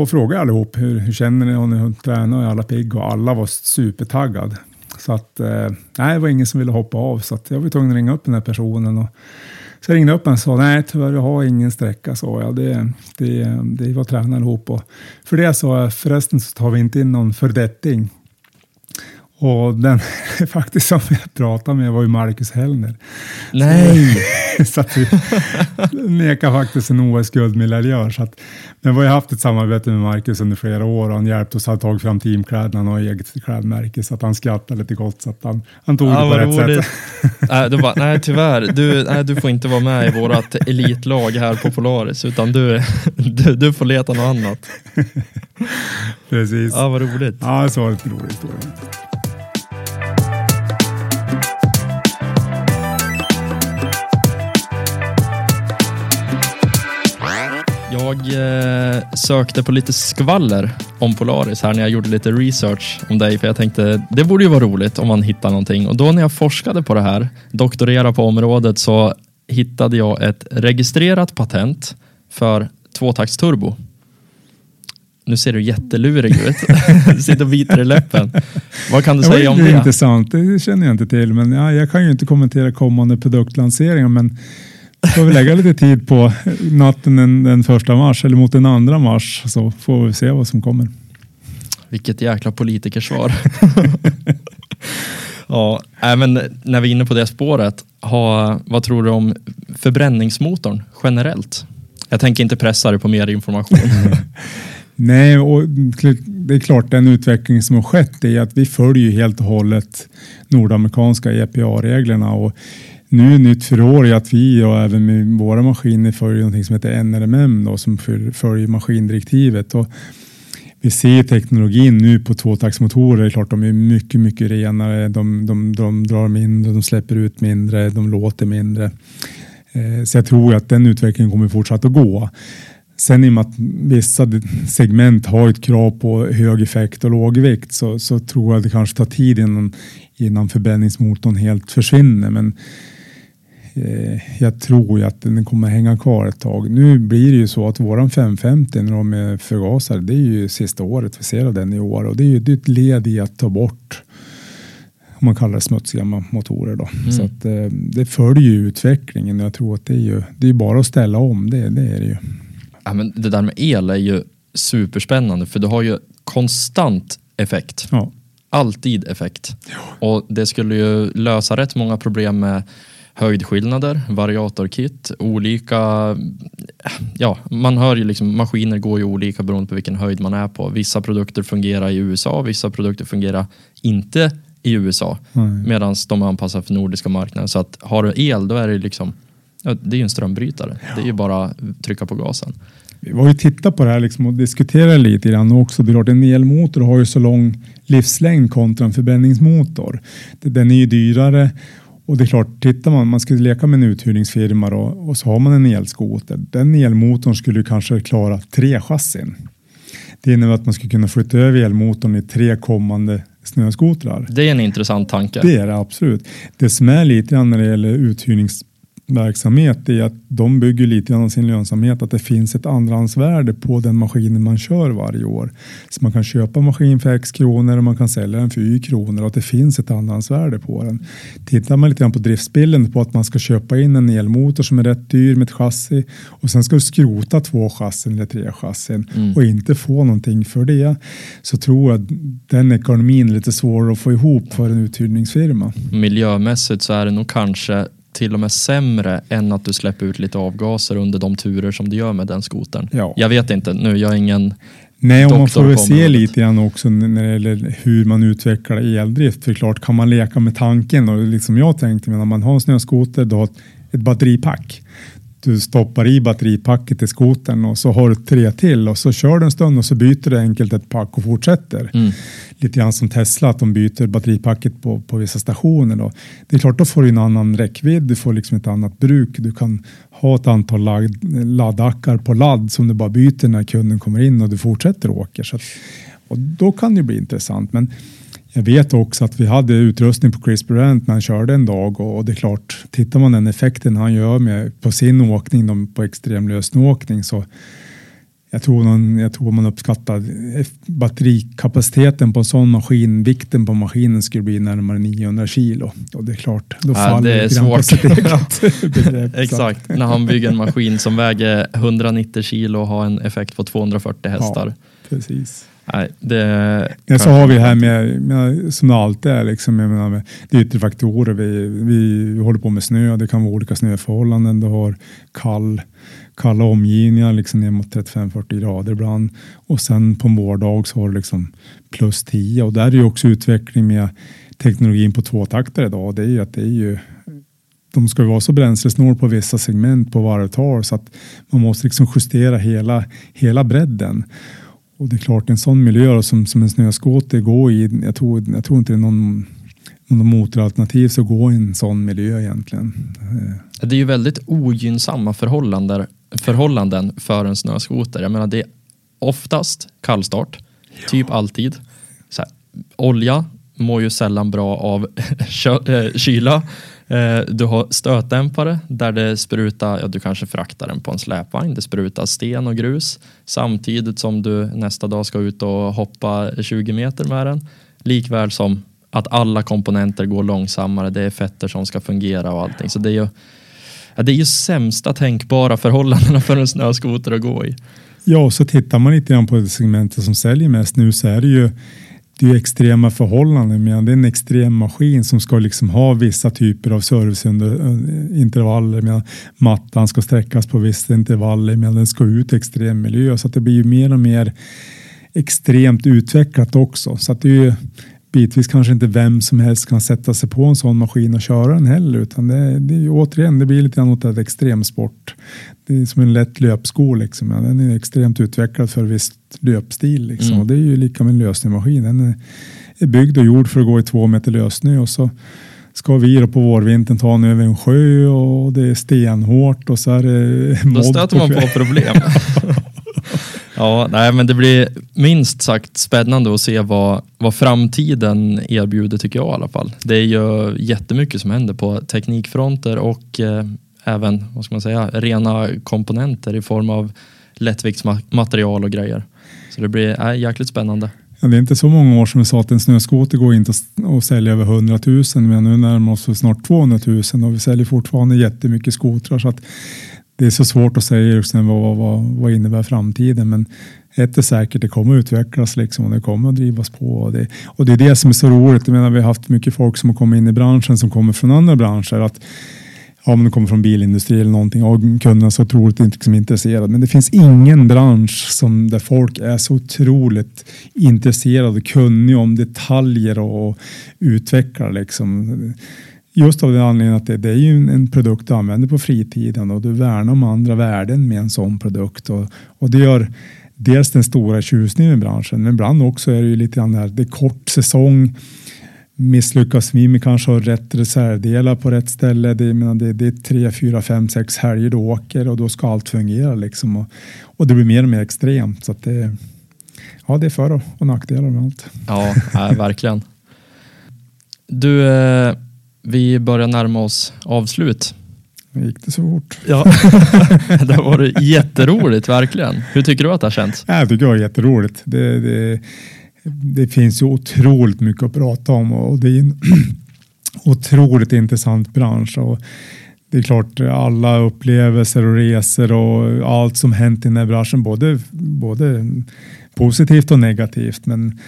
och frågade allihop hur, hur känner ni och ni tränar och är alla pigg och alla var supertaggad. Så att eh, nej, det var ingen som ville hoppa av så att jag var tvungen att ringa upp den här personen. Och, så jag ringde upp och sa nej tyvärr jag har ingen sträcka sa jag. Det, det, det var tränaren ihop och för det sa jag förresten så tar vi inte in någon fördetting och den [LAUGHS] faktiskt som jag pratade med var ju Marcus Hellner. Nej! [LAUGHS] så att vi [LAUGHS] nekar faktiskt en OS-guldmedaljör. Så att, men vi har haft ett samarbete med Marcus under flera år och han hjälpte oss att ta fram teamkläderna. Har eget klädmärke så att han skrattade lite gott så att han, han tog ja, det på rätt roligt. sätt. nej, du bara, nej tyvärr, du, nej, du får inte vara med i vårt elitlag här på Polaris utan du, du, du får leta något annat. Precis. Ja, vad roligt. Ja, så var det en rolig historia. Jag eh, sökte på lite skvaller om Polaris här när jag gjorde lite research om dig, för jag tänkte det borde ju vara roligt om man hittar någonting. Och då när jag forskade på det här, doktorerade på området, så hittade jag ett registrerat patent för tvåtaktsturbo. Nu ser du jättelurig ut. du [LAUGHS] sitter och biter i läppen. Vad kan du säga om det? Det är intressant, det känner jag inte till. Men ja, jag kan ju inte kommentera kommande produktlanseringar. Men får vi lägga lite tid på natten den, den första mars eller mot den andra mars så får vi se vad som kommer. Vilket jäkla politikersvar. [LAUGHS] ja, även när vi är inne på det spåret, ha, vad tror du om förbränningsmotorn generellt? Jag tänker inte pressa dig på mer information. [LAUGHS] Nej, och det är klart den utveckling som har skett är att vi följer helt och hållet nordamerikanska EPA-reglerna och nu nytt för år är att vi och även med våra maskiner följer något som heter NRMM då, som följer maskindirektivet. Och vi ser teknologin nu på tvåtaktsmotorer. Det är klart de är mycket, mycket renare. De, de, de drar mindre, de släpper ut mindre, de låter mindre. Eh, så jag tror att den utvecklingen kommer fortsatt att gå. Sen i och med att vissa segment har ett krav på hög effekt och lågvikt så, så tror jag att det kanske tar tid innan, innan förbränningsmotorn helt försvinner. Men jag tror ju att den kommer hänga kvar ett tag. Nu blir det ju så att våran 550 när de är förgasare, det är ju sista året vi ser av den i år och det är ju ett led i att ta bort om man kallar det smutsiga motorer då. Mm. Så att eh, det följer ju utvecklingen och jag tror att det är ju det är bara att ställa om det, det är det ju. Ja, men det där med el är ju superspännande för du har ju konstant effekt. Ja. alltid effekt. Och det skulle ju lösa rätt många problem med höjdskillnader, variatorkit, olika... Ja, man hör ju liksom maskiner går ju olika beroende på vilken höjd man är på. Vissa produkter fungerar i USA, vissa produkter fungerar inte i USA. Medan de är anpassade för nordiska marknaden. Så att har du el, då är det liksom ja, det är ju en strömbrytare. Det är ju bara att trycka på gasen. Vi har ju tittat på det här liksom och diskuterat lite grann också. Det är klart, en elmotor har ju så lång livslängd kontra en förbränningsmotor. Den är ju dyrare och det är klart, tittar man, man skulle leka med en uthyrningsfirma då, och så har man en elskoter. Den elmotorn skulle kanske klara tre chassin. Det innebär att man skulle kunna flytta över elmotorn i tre kommande snöskotrar. Det är en intressant tanke. Det är det absolut. Det som är lite grann när det gäller uthyrnings verksamhet är att de bygger lite grann sin lönsamhet att det finns ett andrahandsvärde på den maskinen man kör varje år. Så man kan köpa maskin för x kronor och man kan sälja den för y kronor och att det finns ett andrahandsvärde på den. Tittar man lite grann på driftsbilden på att man ska köpa in en elmotor som är rätt dyr med ett chassi och sen ska du skrota två chassin eller tre chassin mm. och inte få någonting för det så tror jag att den ekonomin är lite svårare att få ihop för en uthyrningsfirma. Miljömässigt så är det nog kanske till och med sämre än att du släpper ut lite avgaser under de turer som du gör med den skotern. Ja. Jag vet inte nu, jag är ingen Nej, och man får väl se lite grann också när det gäller hur man utvecklar eldrift. För klart kan man leka med tanken och liksom jag tänkte, när man har en snöskoter, du har ett batteripack du stoppar i batteripacket i skotern och så har du tre till och så kör du en stund och så byter du enkelt ett pack och fortsätter. Mm. Lite grann som Tesla att de byter batteripacket på, på vissa stationer. Då. Det är klart, då får du en annan räckvidd, du får liksom ett annat bruk. Du kan ha ett antal laddackar på ladd som du bara byter när kunden kommer in och du fortsätter åka. Så att, och då kan det bli intressant. Men jag vet också att vi hade utrustning på Chris Brant när han körde en dag och det är klart, tittar man den effekten han gör med på sin åkning på extremlösnåkning så jag tror, någon, jag tror man uppskattar batterikapaciteten på en sån maskin, vikten på maskinen skulle bli närmare 900 kilo. Och det är klart, då ja, faller det är svårt. [LAUGHS] Exakt, när han bygger en maskin som väger 190 kilo och har en effekt på 240 hästar. Ja, precis. Nej, det ja, så har vi här med, med som det alltid är, liksom, jag menar, det är yttre faktorer. Vi, vi, vi håller på med snö, det kan vara olika snöförhållanden. Du har kall, kalla omgivningar liksom ner mot 35-40 grader ibland. Och sen på en vårdag så har du liksom plus 10 och där är ju också utveckling med teknologin på tvåtaktare idag. Det är ju att det är ju de ska vara så bränslesnål på vissa segment på varvtal så att man måste liksom justera hela, hela bredden. Och det är klart en sån miljö som, som en snöskoter går i. Jag tror, jag tror inte det är någon, någon motoralternativ som går i en sån miljö egentligen. Det är ju väldigt ogynnsamma förhållanden, förhållanden för en snöskoter. Jag menar det är oftast kallstart, ja. typ alltid. Så här, olja mår ju sällan bra av [LAUGHS] eh, kyla. Eh, du har stötdämpare där det sprutar, ja du kanske fraktar den på en släpvagn, det sprutar sten och grus samtidigt som du nästa dag ska ut och hoppa 20 meter med den. Likväl som att alla komponenter går långsammare, det är fetter som ska fungera och allting. Så det är ju, ja, det är ju sämsta tänkbara förhållandena för en snöskoter att gå i. Ja, och så tittar man lite grann på det segmentet som säljer mest nu så är det ju det är extrema förhållanden. Men det är en extrem maskin som ska liksom ha vissa typer av serviceintervaller. Medan mattan ska sträckas på vissa intervaller medan den ska ut i extrem miljö. Så att det blir ju mer och mer extremt utvecklat också. Så att det är ju bitvis kanske inte vem som helst kan sätta sig på en sån maskin och köra den heller. Utan det, det är återigen, det blir lite grann åt ett extremsport. Det är som en lätt löpsko liksom. Den är extremt utvecklad för viss löpstil liksom. Mm. Och det är ju lika med en lösningsmaskin. Den är, byggd och gjord för att gå i två meter lösnö och så ska vi då på vårvintern ta den över en sjö och det är stenhårt och så är det Då stöter man på problem. [LAUGHS] Ja, nej, men det blir minst sagt spännande att se vad, vad framtiden erbjuder tycker jag i alla fall. Det är ju jättemycket som händer på teknikfronter och eh, även vad ska man säga, rena komponenter i form av lättviktsmaterial och grejer. Så det blir äh, jäkligt spännande. Ja, det är inte så många år som vi sa att en snöskoter går inte att sälja över 100 000 men nu närmar vi oss snart 200 000 och vi säljer fortfarande jättemycket skotrar. Så att det är så svårt att säga just vad, vad, vad innebär framtiden men ett är säkert, det kommer utvecklas liksom och det kommer att drivas på. Och det, och det är det som är så roligt. Jag menar, vi har haft mycket folk som har kommit in i branschen som kommer från andra branscher. Att, ja, men de kommer från bilindustri eller någonting och kunderna är så otroligt liksom, intresserade. Men det finns ingen bransch som, där folk är så otroligt intresserade och kunniga om detaljer och utvecklar. Liksom. Just av den anledningen att det, det är ju en produkt du använder på fritiden och du värnar om andra värden med en sån produkt. Och, och det gör dels den stora tjusningen i branschen, men ibland också är det ju lite grann där, det är kort säsong. Misslyckas vi med kanske ha rätt reservdelar på rätt ställe, det, menar, det, det är tre, fyra, fem, sex helger du åker och då ska allt fungera liksom. Och, och det blir mer och mer extremt. Så att det, ja, det är för och nackdelar med allt. Ja, äh, [LAUGHS] verkligen. Du, eh, vi börjar närma oss avslut. Gick det så fort? Ja, [LAUGHS] det varit jätteroligt verkligen. Hur tycker du att det har känts? Jag tycker det var jätteroligt. Det, det, det finns ju otroligt mycket att prata om och det är en [CLEARS THROAT] otroligt intressant bransch. Och det är klart alla upplevelser och resor och allt som hänt i den här branschen, både, både positivt och negativt. Men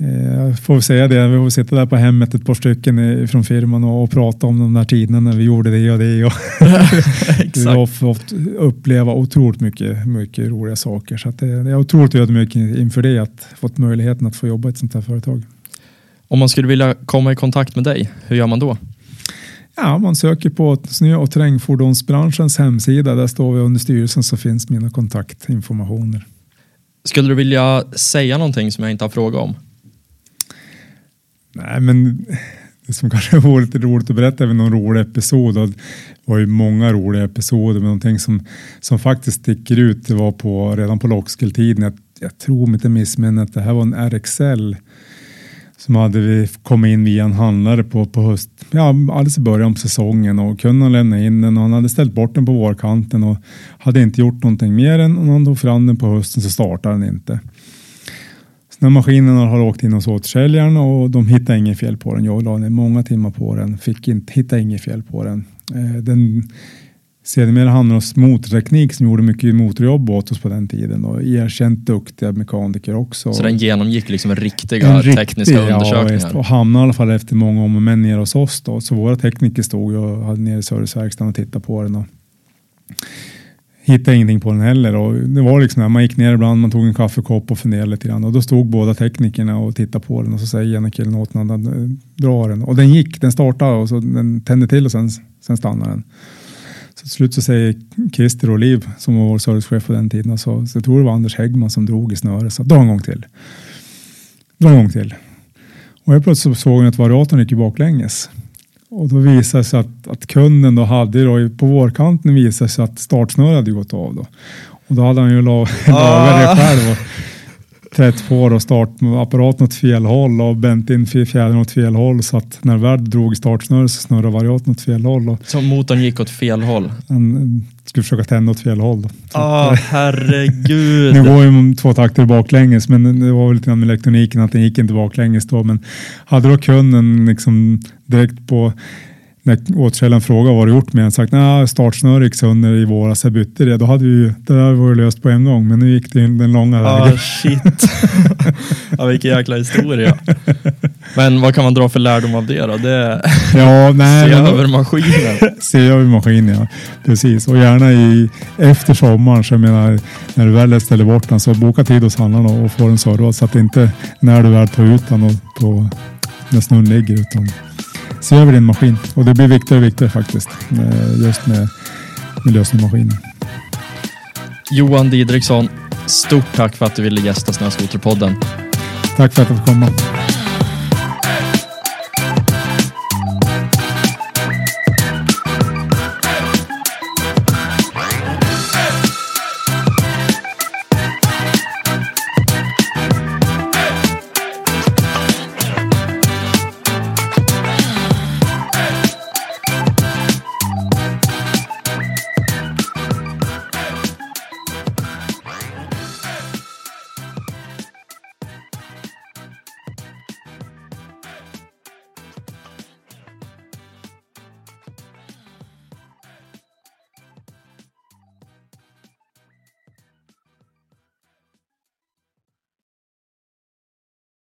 jag eh, får säga det, vi får sitta där på hemmet ett par stycken från firman och, och prata om de där tiderna när vi gjorde det och det. Och [LAUGHS] [LAUGHS] vi har fått uppleva otroligt mycket, mycket roliga saker. Så det, jag är otroligt ödmjuk inför det, att fått möjligheten att få jobba i ett sånt här företag. Om man skulle vilja komma i kontakt med dig, hur gör man då? Ja, man söker på snö och terrängfordonsbranschens hemsida. Där står vi under styrelsen så finns mina kontaktinformationer. Skulle du vilja säga någonting som jag inte har frågat om? Nej, men det som kanske [LAUGHS] var lite roligt att berätta är någon rolig episod. Det var ju många roliga episoder, men någonting som, som faktiskt sticker ut det var på, redan på Loxkel-tiden. Jag, jag tror om inte missminner att det här var en RXL som hade vi kommit in via en handlare på, på höst, ja, alldeles i början på säsongen och kunde lämna in den och han hade ställt bort den på vårkanten och hade inte gjort någonting mer än när han tog fram den på hösten så startade den inte när maskinen har åkt in hos återsäljaren och de hittade inget fel på den. Jag la ner många timmar på den, fick inte, hitta inget fel på den. Eh, den Sedermera hamnade hos Motorteknik som gjorde mycket motorjobb åt oss på den tiden och erkänt duktiga mekaniker också. Så den genomgick liksom riktiga en tekniska riktig, undersökningar? Ja, och hamnade i alla fall efter många om och men nere hos oss. Då. Så våra tekniker stod och hade nere i serviceverkstaden och tittade på den. Och hittade ingenting på den heller. Och det var liksom när man gick ner ibland, man tog en kaffekopp och funderade lite grann och då stod båda teknikerna och tittade på den och så säger ena killen åt den att eh, dra den och den gick, den startade och så den tände till och sen, sen stannade den. Så till slut så säger Christer och Liv som var vår servicechef på den tiden, så, så jag tror det var Anders Häggman som drog i snöret, så dra en gång till. Dra en gång till. Och jag plötsligt såg hon att variatorn gick baklänges. Och då visade det sig att, att kunden då hade då, på vårkanten visade sig att startsnöret hade gått av. Då. Och då hade han ju [LAUGHS] lagat ah. det själv. Tätt på och startapparaten åt fel håll och bänt in fjädern åt fel håll så att när väl drog startsnöret så snurrade variatorn åt fel håll. Och så motorn gick åt fel håll? Han skulle försöka tända åt fel håll. Ja, oh, herregud. [LAUGHS] nu går ju två takter baklänges men det var väl lite grann med elektroniken att den gick inte baklänges då. Men hade då kunden liksom direkt på när återsäljaren frågade vad du gjort med den sagt att startsnöret gick sönder i våras, jag bytte det. Då hade vi ju, det där var löst på en gång, men nu gick det den långa ah, vägen. shit. [LAUGHS] ja, vilken jäkla historia. Men vad kan man dra för lärdom av det då? Det ja, [LAUGHS] nej, se över maskinen. [LAUGHS] se över maskinen, ja. Precis. Och gärna i, efter sommaren, så jag menar, när du väl ställer bort den, så boka tid hos handlarna och få den servad så att det inte när du väl tar ut den och på, när snön ligger, utan se över din maskin. Och det blir viktigare och viktigare faktiskt. Eh, just med, med lösningsmaskiner. Johan Didriksson, stort tack för att du ville gästa Snöskoterpodden. Tack för att jag fick komma.